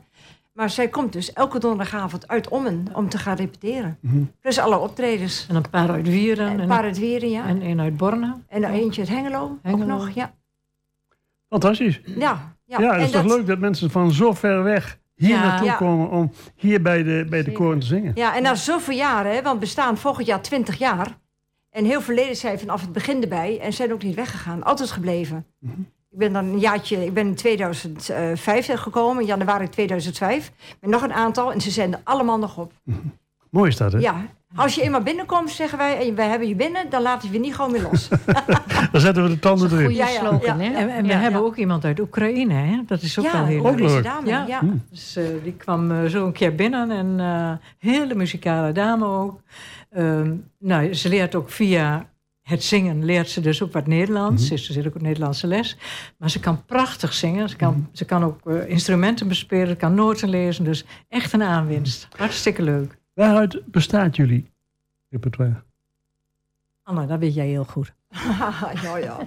Maar zij komt dus elke donderdagavond uit Ommen om te gaan repeteren. Plus alle optredens. En een paar uit Wieren. En En, een paar uit Wieren, ja. en een uit Borne. En eentje uit Hengelo, Hengelo. ook nog, ja. Fantastisch. Ja, ja. Ja, het en is toch leuk dat mensen van zo ver weg hier Ja. naartoe Ja. komen om hier bij de, bij de koren te zingen. Ja, en na zoveel jaren, hè, want we bestaan volgend jaar 20 jaar. En heel veel leden zijn vanaf het begin erbij en zijn ook niet weggegaan. Altijd gebleven. Ik ben dan een jaartje, ik ben in 2005 gekomen, in januari 2005. Met nog een aantal en ze zijn er allemaal nog op. Mooi is dat, hè? Ja, als je eenmaal binnenkomt, zeggen wij, en wij hebben je binnen, dan laten we je niet gewoon meer los. Dan zetten we de tanden erin. Goeie Ja, ja, slogan, ja. hè? En, en we Ja. hebben ook iemand uit Oekraïne. Hè? Dat is ook wel ja, heel ook leuk. Dame. Ja. Ja. Dus eh, die kwam eh, zo een keer binnen en eh hele muzikale dame ook. Ehm, nou, ze leert ook via het zingen leert ze dus ook wat Nederlands. Ze zit ook op Nederlandse les. Maar ze kan prachtig zingen. Ze kan, ze kan ook instrumenten bespelen. Ze kan noten lezen. Dus echt een aanwinst. Hartstikke leuk. Waaruit bestaat jullie repertoire? Anna, dat weet jij heel goed. ja, ja.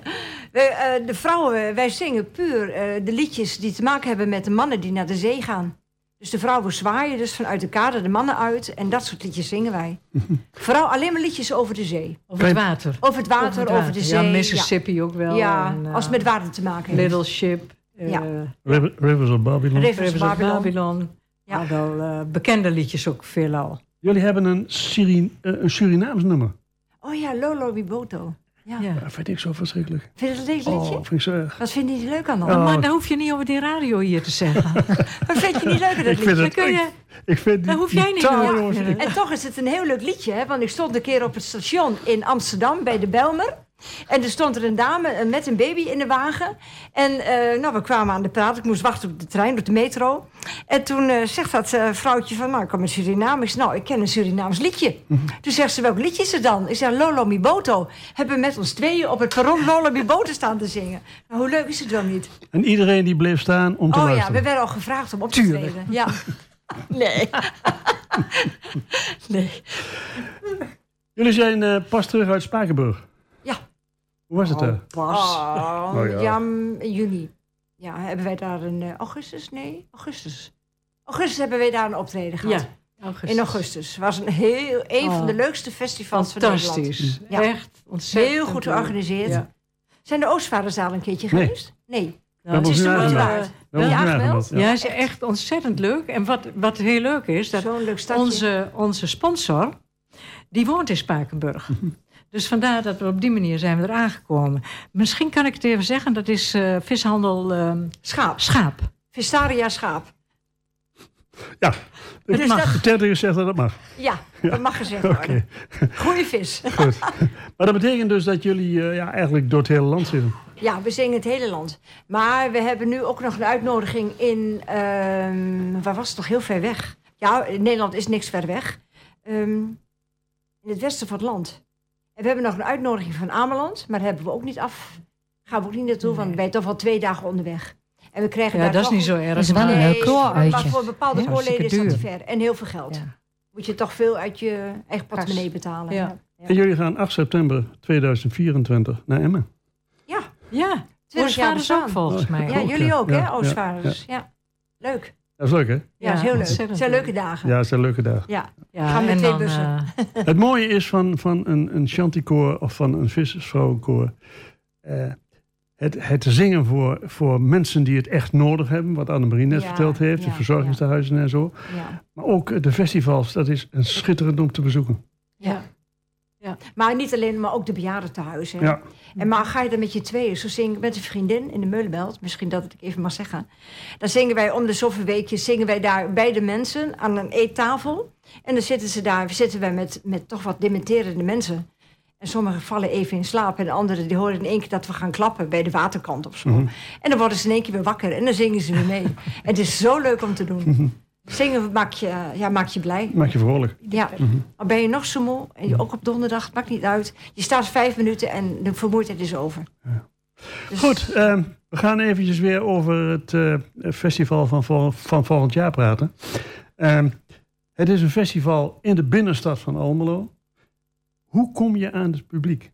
Wij, eh, de vrouwen, wij zingen puur eh, de liedjes die te maken hebben met de mannen die naar de zee gaan. Dus de vrouwen zwaaien dus vanuit de kade de mannen uit. En dat soort liedjes zingen wij. Vooral alleen maar liedjes over de zee. Over het water. Over het water, over, Over de zee. Ja, Mississippi ook wel. Ja, En, eh, als het met water te maken heeft. Little Ship. eh, Ja. River- Rivers of Babylon. Rivers Rivers of of Babylon. Babylon. Ja. Wel eh, bekende liedjes ook veelal. Jullie hebben een, eh, een Surinaams nummer. Oh ja, Lolo Biboto. Ja. Ja. Dat vind ik zo verschrikkelijk. Vind je dat een leuk liedje? Oh, vind ik zo erg. Wat vind je er leuk aan dan? Oh. Maar daar hoef je niet over die radio hier te zeggen. Wat vind je niet leuk aan dat Ik vind liedje? Dan het, kun je, ik vind die, daar hoef jij niet taal, En toch is het een heel leuk liedje, hè? want ik stond een keer op het station in Amsterdam bij de Belmer. En er stond er een dame eh, met een baby in de wagen. En eh, nou, we kwamen aan de praat. Ik moest wachten op de trein, op de metro. En toen eh, zegt dat vrouwtje van, nou, ik kom uit Suriname. Ik zeg, nou, ik ken een Surinaams liedje. Toen zegt ze, welk liedje is het dan? Ik zeg, Lolo Mi Boto. Hebben we met ons tweeën op het perron Lolo Mi Boto staan te zingen. Nou, hoe leuk is het wel niet? En iedereen die bleef staan om te Oh ja, luisteren. we werden al gevraagd om op te Tuurlijk. treden. Ja. Nee. nee. Jullie zijn pas terug uit Spakenburg. Hoe was het daar? pas. Oh, Oh, ja. juni. Ja, hebben wij daar een eh, augustus? Nee, augustus. Augustus hebben wij daar een optreden gehad. Ja, augustus. In augustus. was een, heel, een van Oh. de leukste festivals van Nederland. Fantastisch. Ja. Echt ontzettend Heel goed georganiseerd. Ja. Zijn de Oostvaarderzaal een keertje geweest? Nee. Nou, het is aangemeld. eh, hebben Ja, Ja, is echt ontzettend leuk. En wat, wat heel leuk is, dat leuk onze, onze sponsor, die woont in Spakenburg. Dus vandaar dat we op die manier zijn we er aangekomen. Misschien kan ik het even zeggen, dat is eh, vishandel eh, Schaap. Schaap. Vistaria schaap. Ja, Dus mag. dat, zegt dat het mag. ja, dat mag gezegd worden. Goeie vis. goed. Maar dat betekent dus dat jullie eh, ja, eigenlijk door het hele land zitten. Ja, we zingen het hele land. Maar we hebben nu ook nog een uitnodiging in... ehm, waar was het toch? Heel ver weg. Ja, in Nederland is niks ver weg. Ehm, in het westen van het land. En we hebben nog een uitnodiging van Ameland. Maar daar hebben we ook niet af. Gaan we ook niet naartoe, want we zijn toch al twee dagen onderweg. En we krijgen Ja, daar dat is niet zo erg. is wel een kooruitje. Maar voor bepaalde Ja, koorleden is dat te ver. En heel veel geld. Ja. Moet je toch veel uit je eigen portemonnee betalen. Ja. Ja. En jullie gaan 8 september 2024 naar Emmen. ja. Ja, 20 jaar Oostvaarders ook volgens mij. Ja, Ook, jullie ja. ook, hè, ja, Oostvaarders. Ja, Leuk. Dat is leuk, hè? Ja, Ja, is heel leuk. Het zijn leuk. leuke dagen. Ja, het zijn leuke dagen. Ja. Ja, Gaan met twee bussen. eh, Het mooie is van, van een, een chanticoor of van een vissersvrouwenkoor... eh, het, het zingen voor, voor mensen die het echt nodig hebben... wat Annemarie net Ja, verteld heeft, de ja, verzorgingstehuizen en zo. Ja. Maar ook de festivals, dat is een schitterend om te bezoeken. Maar niet alleen, maar ook de bejaardentehuizen. Ja, En maar ga je dan met je tweeën, zo zing ik met een vriendin in de Meulenbelt, misschien dat ik even mag zeggen. Dan zingen wij om de zoveel weekjes, zingen wij daar bij de mensen aan een eettafel. En dan zitten ze daar, zitten wij met, met toch wat dementerende mensen. En sommigen vallen even in slaap en de anderen die horen in één keer dat we gaan klappen bij de waterkant of zo. Mhm. En dan worden ze in één keer weer wakker en dan zingen ze weer mee. en het is zo leuk om te doen. Zingen maakt je, ja, maakt je blij. maak je vrolijk. Ja, al ben je nog zo moe, en je, ook op donderdag, het maakt niet uit. Je staat vijf minuten en de vermoeidheid is over. Dus- Goed, ehm, we gaan eventjes weer over het eh, festival van, vol- van volgend jaar praten. Ehm, het is een festival in de binnenstad van Almelo. Hoe kom je aan het publiek?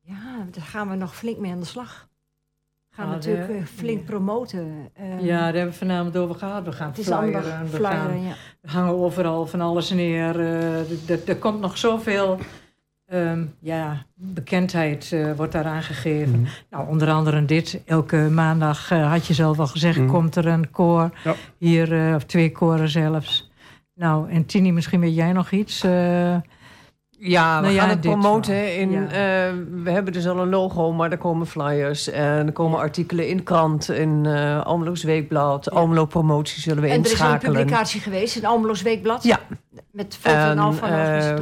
Ja, daar gaan we nog flink mee aan de slag. Gaan Nou, natuurlijk de- eh, flink promoten. eh, ja, daar hebben we vanavond over gehad. We gaan flyeren. We, flyeren, gaan, ja. we hangen overal van alles neer. eh, er komt nog zoveel ehm, ja, bekendheid eh, wordt daaraan gegeven. Mhm. Nou, onder andere dit. Elke maandag, eh, had je zelf al gezegd, Mhm. komt er een koor. Ja. Hier, eh, of twee koren zelfs. Nou, en Tini, misschien weet jij nog iets? Ja, we Nou ja, gaan het promoten. In, Ja. eh, we hebben dus al een logo, maar er komen flyers. En er komen artikelen in krant, in Almelo's Weekblad. Almelo Promotie zullen we En er is een inschakelen. publicatie geweest in Almelo's Weekblad. Ja. Met foto en, En, al van eh.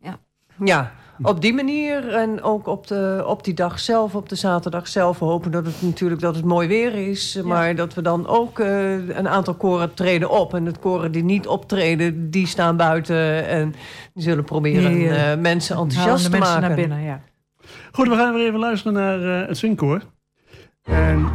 Ja. Ja, Op die manier en ook op, de, op die dag zelf, op de zaterdag zelf... we hopen dat het natuurlijk dat het mooi weer is... maar dat we dan ook eh, een aantal koren treden op. En de koren die niet optreden, die staan buiten... en die zullen proberen Die, eh, eh, mensen enthousiast de te mensen maken. naar binnen, ja. Goed, we gaan weer even luisteren naar eh, het swingkoor. En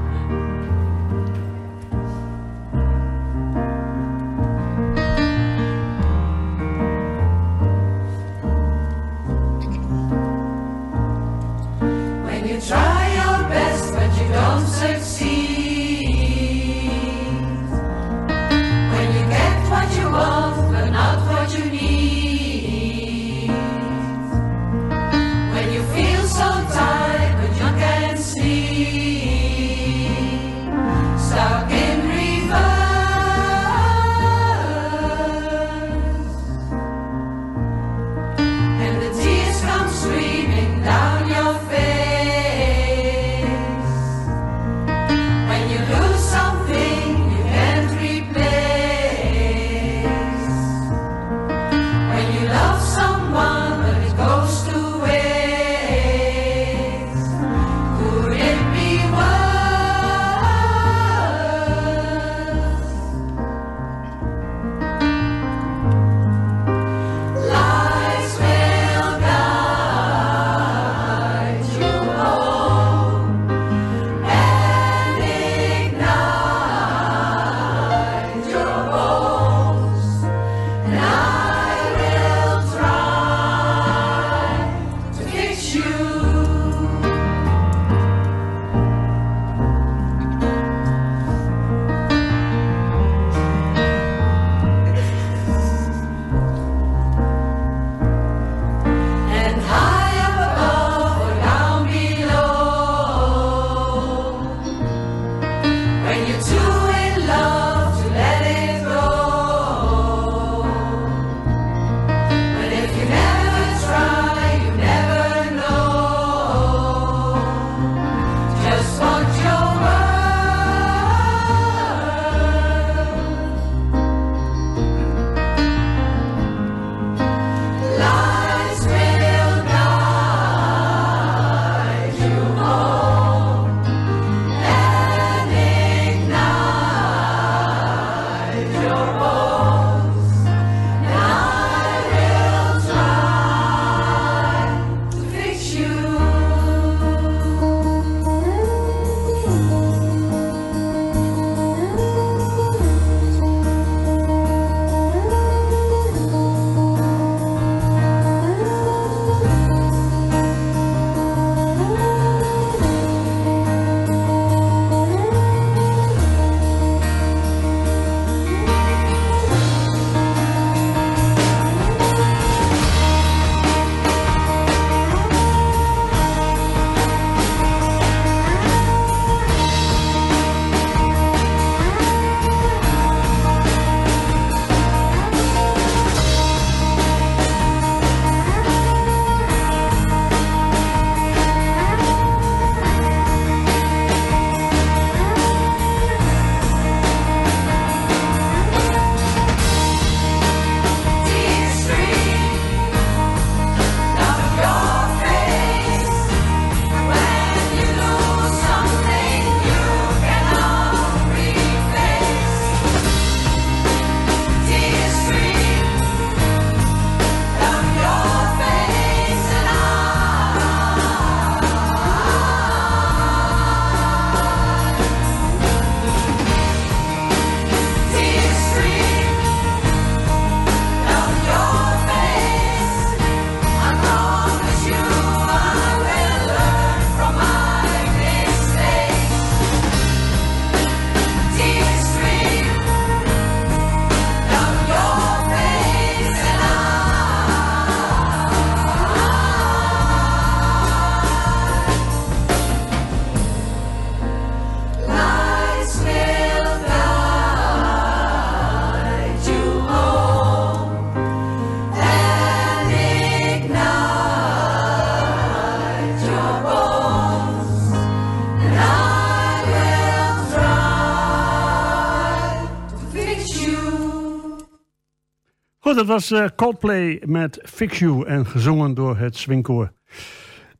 dat was eh, Coldplay met Fix You en gezongen door het Swingkoor.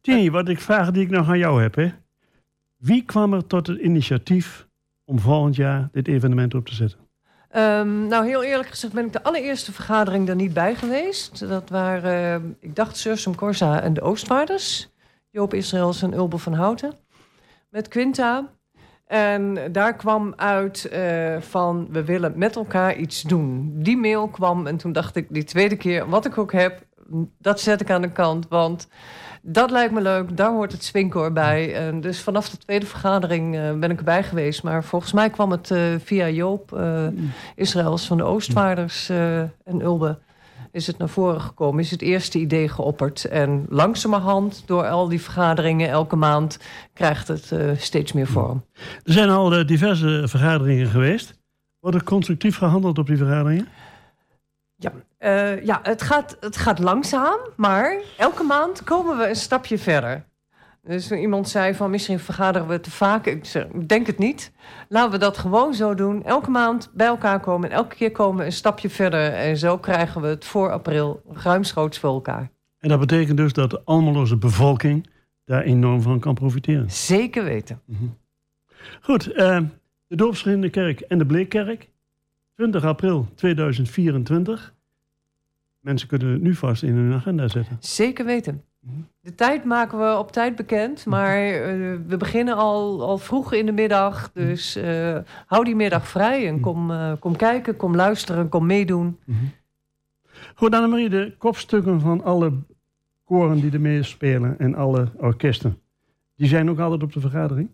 Tini, wat ik vraag die ik nog aan jou heb, hè? Wie kwam er tot het initiatief om volgend jaar dit evenement op te zetten? Ehm, nou, heel eerlijk gezegd ben ik de allereerste vergadering er niet bij geweest. Dat waren, eh, ik dacht, Sursum Corsa en de Oostwaarders. Joop Israëls en Ulbe van Houten. Met Quinta. En daar kwam uit eh, van, we willen met elkaar iets doen. Die mail kwam en toen dacht ik, die tweede keer, wat ik ook heb, dat zet ik aan de kant. Want dat lijkt me leuk, daar hoort het Swinkoor bij. En dus vanaf de tweede vergadering eh, ben ik erbij geweest. Maar volgens mij kwam het eh, via Joop eh, Israëls van de Oostwaarders eh, en Ulbe... is het naar voren gekomen, is het eerste idee geopperd. En langzamerhand, door al die vergaderingen elke maand... krijgt het eh, steeds meer vorm. Er zijn al eh, diverse vergaderingen geweest. Wordt er constructief gehandeld op die vergaderingen? Ja, eh, ja het, gaat, het gaat langzaam, maar elke maand komen we een stapje verder. Dus iemand zei van misschien vergaderen we te vaak. Ik zeg, denk het niet. Laten we dat gewoon zo doen. Elke maand bij elkaar komen en elke keer komen we een stapje verder. En zo krijgen we het voor april ruimschoots voor elkaar. En dat betekent dus dat de Almeloze bevolking daar enorm van kan profiteren. Zeker weten. Goed, eh, de Doopsgerichte Kerk en de Bleekkerk. 20 april 2024. Mensen kunnen het nu vast in hun agenda zetten. Zeker weten. De tijd maken we op tijd bekend, maar eh, we beginnen al, al vroeg in de middag. Dus eh, hou die middag vrij en kom, eh, kom kijken, kom luisteren, kom meedoen. Goed, Annemarie, de kopstukken van alle koren die ermee spelen en alle orkesten. Die zijn ook altijd op de vergadering.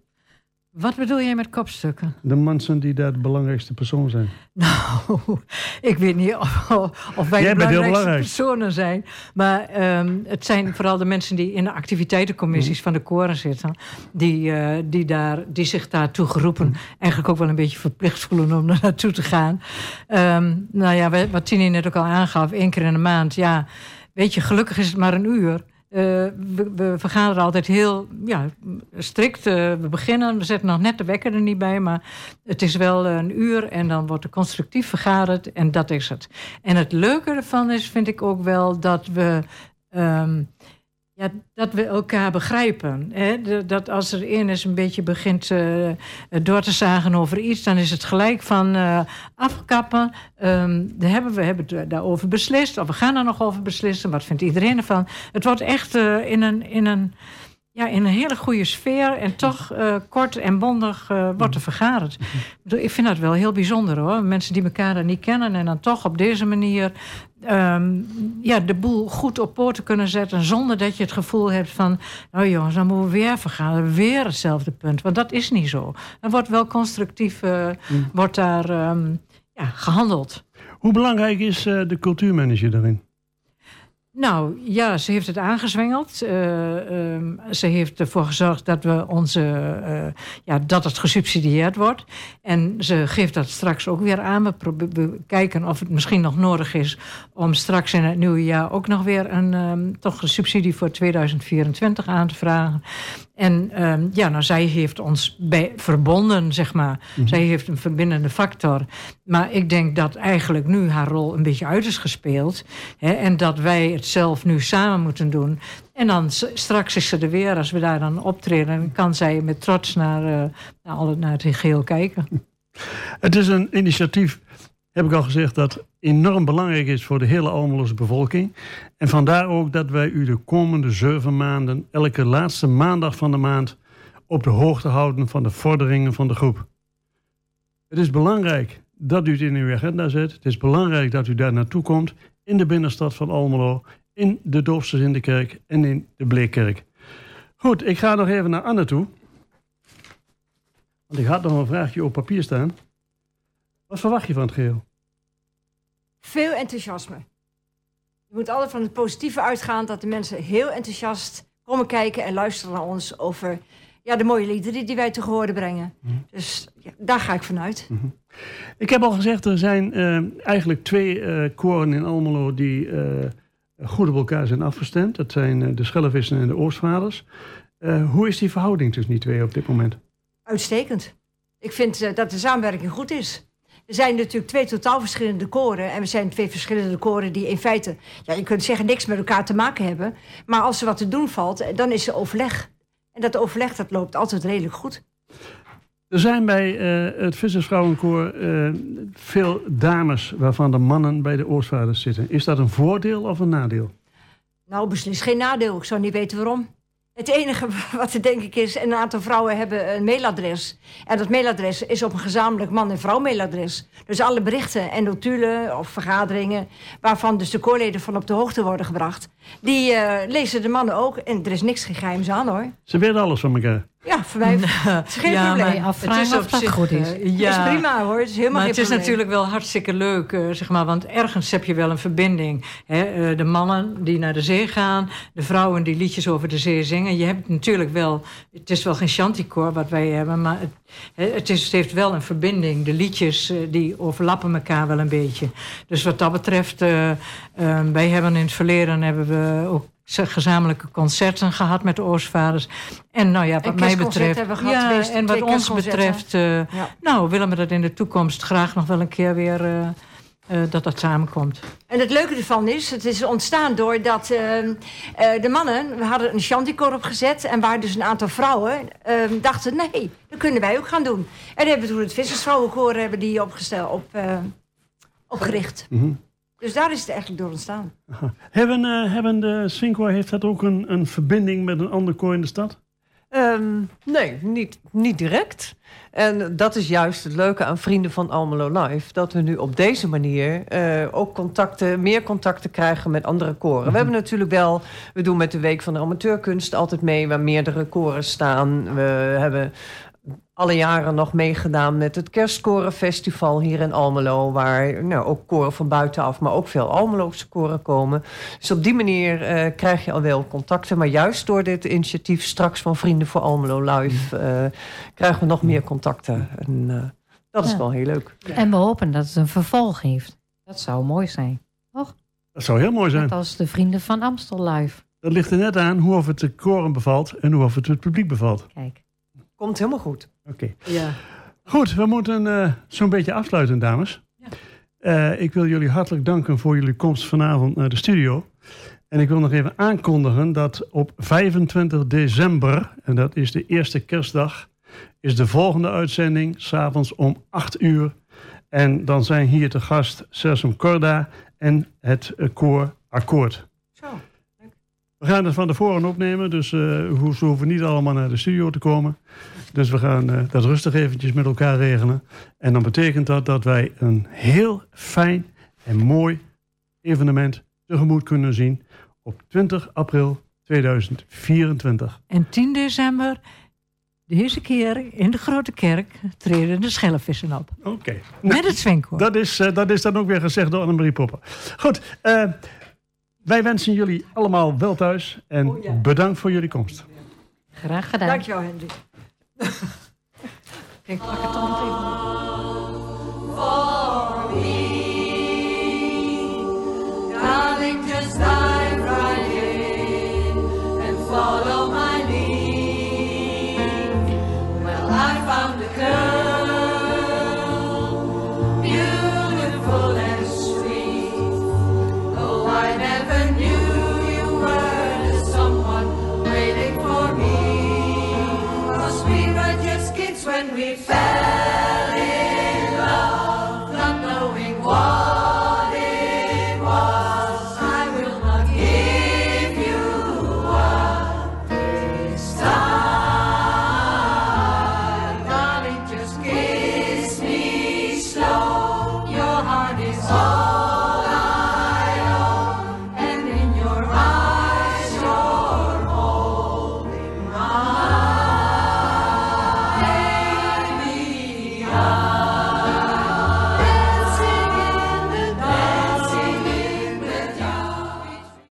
Wat bedoel jij met kopstukken? De mensen die daar de belangrijkste persoon zijn. Nou, ik weet niet of, of wij Jij de belangrijkste belangrijk. personen zijn. Maar ehm, het zijn vooral de mensen die in de activiteitencommissies Mhm. van de koren zitten. Die, eh, die, daar, die zich daartoe geroepen Mhm. eigenlijk ook wel een beetje verplicht voelen om er naartoe te gaan. Ehm, nou ja, wat- wat Tini net ook al aangaf, één keer in de maand. Ja, weet je, gelukkig is het maar een uur. Eh, we, vergaderen altijd heel ja, strikt. Eh, we beginnen, we zetten nog net de wekker er niet bij, maar het is wel een uur en dan wordt er constructief vergaderd en dat is het. En het leuke ervan is, vind ik ook wel, dat we, ehm, dat we elkaar begrijpen. Hè? Dat als er een eens een beetje begint eh, door te zagen over iets, dan is het gelijk van eh, afkappen. Ehm, daar hebben we hebben daarover beslist, of we gaan er nog over beslissen. Wat vindt iedereen ervan? Het wordt echt eh, in een. In een ja, in een hele goede sfeer en toch eh, kort en bondig eh, wordt er vergaderd. Ik bedoel, Ik vind dat wel heel bijzonder hoor. Mensen die elkaar dan niet kennen en dan toch op deze manier ehm, ja, de boel goed op poten kunnen zetten. Zonder dat je het gevoel hebt van, nou jongens, dan moeten we weer vergaderen. Weer hetzelfde punt. Want dat is niet zo. Er wordt wel constructief eh, wordt daar, ehm, ja, gehandeld. Hoe belangrijk is de cultuurmanager daarin? Nou ja, ze heeft het aangezwengeld. Eh, ehm, ze heeft ervoor gezorgd dat, we onze, eh, ja, dat het gesubsidieerd wordt. En ze geeft dat straks ook weer aan. We, we kijken of het misschien nog nodig is om straks in het nieuwe jaar ook nog weer een, ehm, toch een subsidie voor 2024 aan te vragen. En ehm, ja, nou, zij heeft ons bij, verbonden, zeg maar. Zij heeft een verbindende factor. Maar ik denk dat eigenlijk nu haar rol een beetje uit is gespeeld. Hè, en dat wij het zelf nu samen moeten doen. En dan straks is ze er weer, als we daar dan optreden... kan zij met trots naar, eh, naar, alle, naar het geheel kijken. Het is een initiatief, heb ik al gezegd, dat enorm belangrijk is voor de hele Almeloze bevolking. En vandaar ook dat wij u de komende zeven maanden, elke laatste maandag van de maand, op de hoogte houden van de vorderingen van de groep. Het is belangrijk dat u het in uw agenda zet. Het is belangrijk dat u daar naartoe komt in de binnenstad van Almelo, in de Doopsters in de kerk en in de Bleekkerk. Goed, ik ga nog even naar Anne toe. Want ik had nog een vraagje op papier staan. Wat verwacht je van het geheel? Veel enthousiasme. Je moet altijd van het positieve uitgaan dat de mensen heel enthousiast komen kijken en luisteren naar ons over ja, de mooie liederen die wij te horen brengen. Dus ja, daar ga ik vanuit. Ik heb al gezegd, er zijn eh, eigenlijk twee eh, koren in Almelo die eh, goed op elkaar zijn afgestemd. Dat zijn de Schellevissen en de Oostvaders. Hoe is die verhouding tussen die twee op dit moment? Uitstekend. Ik vind dat de samenwerking goed is. Er zijn natuurlijk twee totaal verschillende koren. En we zijn twee verschillende koren die in feite... Ja, je kunt zeggen niks met elkaar te maken hebben. Maar als er wat te doen valt, dan is er overleg. En dat overleg dat loopt altijd redelijk goed. Er zijn bij eh, het Vissersvrouwenkoor eh, veel dames waarvan de mannen bij de Oostvaders zitten. Is dat een voordeel of een nadeel? Nou, beslist geen nadeel. Ik zou niet weten waarom. Het enige wat er denk ik is, een aantal vrouwen hebben een mailadres. En dat mailadres is op een gezamenlijk man- en vrouw mailadres. Dus alle berichten en notulen of vergaderingen... waarvan dus de koorleden van op de hoogte worden gebracht... die eh, lezen de mannen ook. En er is niks geheims aan, hoor. Ze weten alles van elkaar. Ja, voor mij het is geen Ja, probleem. maar- of dat goed is. eh, Het is prima, hoor. Het is helemaal maar geen het is natuurlijk wel hartstikke leuk, eh, zeg maar, want ergens heb je wel een verbinding. Hè? eh, de mannen die naar de zee gaan, de vrouwen die liedjes over de zee zingen. Je hebt natuurlijk wel, het is wel geen chanticoor wat wij hebben, maar het, het, is, het heeft wel een verbinding. De liedjes die overlappen elkaar wel een beetje. Dus wat dat betreft, wij hebben in het verleden hebben we ook gezamenlijke concerten gehad met de Oostvaders. En nou ja, wat mij betreft. hebben we gehad, ja, twee- en wat ons betreft, eh, Ja. nou willen we dat in de toekomst graag nog wel een keer weer eh, eh, dat dat samenkomt. En het leuke ervan is, het is ontstaan doordat uh, uh, de mannen... we hadden een chanticoor opgezet... en waar dus een aantal vrouwen uh, dachten... nee, dat kunnen wij ook gaan doen. En hebben toen het vissersvrouwenkoor hebben die opgesteld, op, uh, opgericht. Mhm. Dus daar is het eigenlijk door ontstaan. Hebben, eh, hebben de Swingkoor, heeft dat ook een, een verbinding met een ander koor in de stad? Ehm, nee, niet, niet direct. En dat is juist het leuke aan Vrienden van Almelo Live. Dat we nu op deze manier eh, ook contacten, meer contacten krijgen met andere koren. We hebben natuurlijk wel, we doen met de Week van de Amateurkunst altijd mee... waar meerdere koren staan. We hebben alle jaren nog meegedaan met het Kerstkorenfestival hier in Almelo... waar nou, ook koren van buitenaf, maar ook veel Almeloze koren komen. Dus op die manier eh, krijg je al wel contacten. Maar juist door dit initiatief straks van Vrienden voor Almelo Live... eh, krijgen we nog meer contacten. En uh, dat is Ja. wel heel leuk. En we hopen dat het een vervolg heeft. Dat zou mooi zijn. Dat zou heel mooi zijn. Net als de Vrienden van Amstel Live. Dat ligt er net aan hoe of het de koren bevalt en hoe of het het publiek bevalt. Kijk. Komt helemaal goed. Oké. Ja. Goed, we moeten eh, zo'n beetje afsluiten, dames. Eh, ik wil jullie hartelijk danken voor jullie komst vanavond naar de studio. En ik wil nog even aankondigen dat op 25 december, en dat is de eerste kerstdag, is de volgende uitzending, s'avonds om 8 uur. En dan zijn hier te gast Sesum Corda en het koor Akkoord. We gaan het van tevoren opnemen, dus eh, we ze hoeven niet allemaal naar de studio te komen. Dus we gaan eh, dat rustig eventjes met elkaar regelen. En dan betekent dat dat wij een heel fijn en mooi evenement tegemoet kunnen zien op 20 april 2024. En 10 december, deze keer in de Grote Kerk, treden de schellevissen op. Oké. Met het zwingkoor. Dat is, eh, dat is dan ook weer gezegd door Annemarie Popper. Goed, eh, wij wensen jullie allemaal wel thuis en Oh ja. bedankt voor jullie komst. Graag gedaan. Dankjewel, Henry. Ik pak het toch nog even.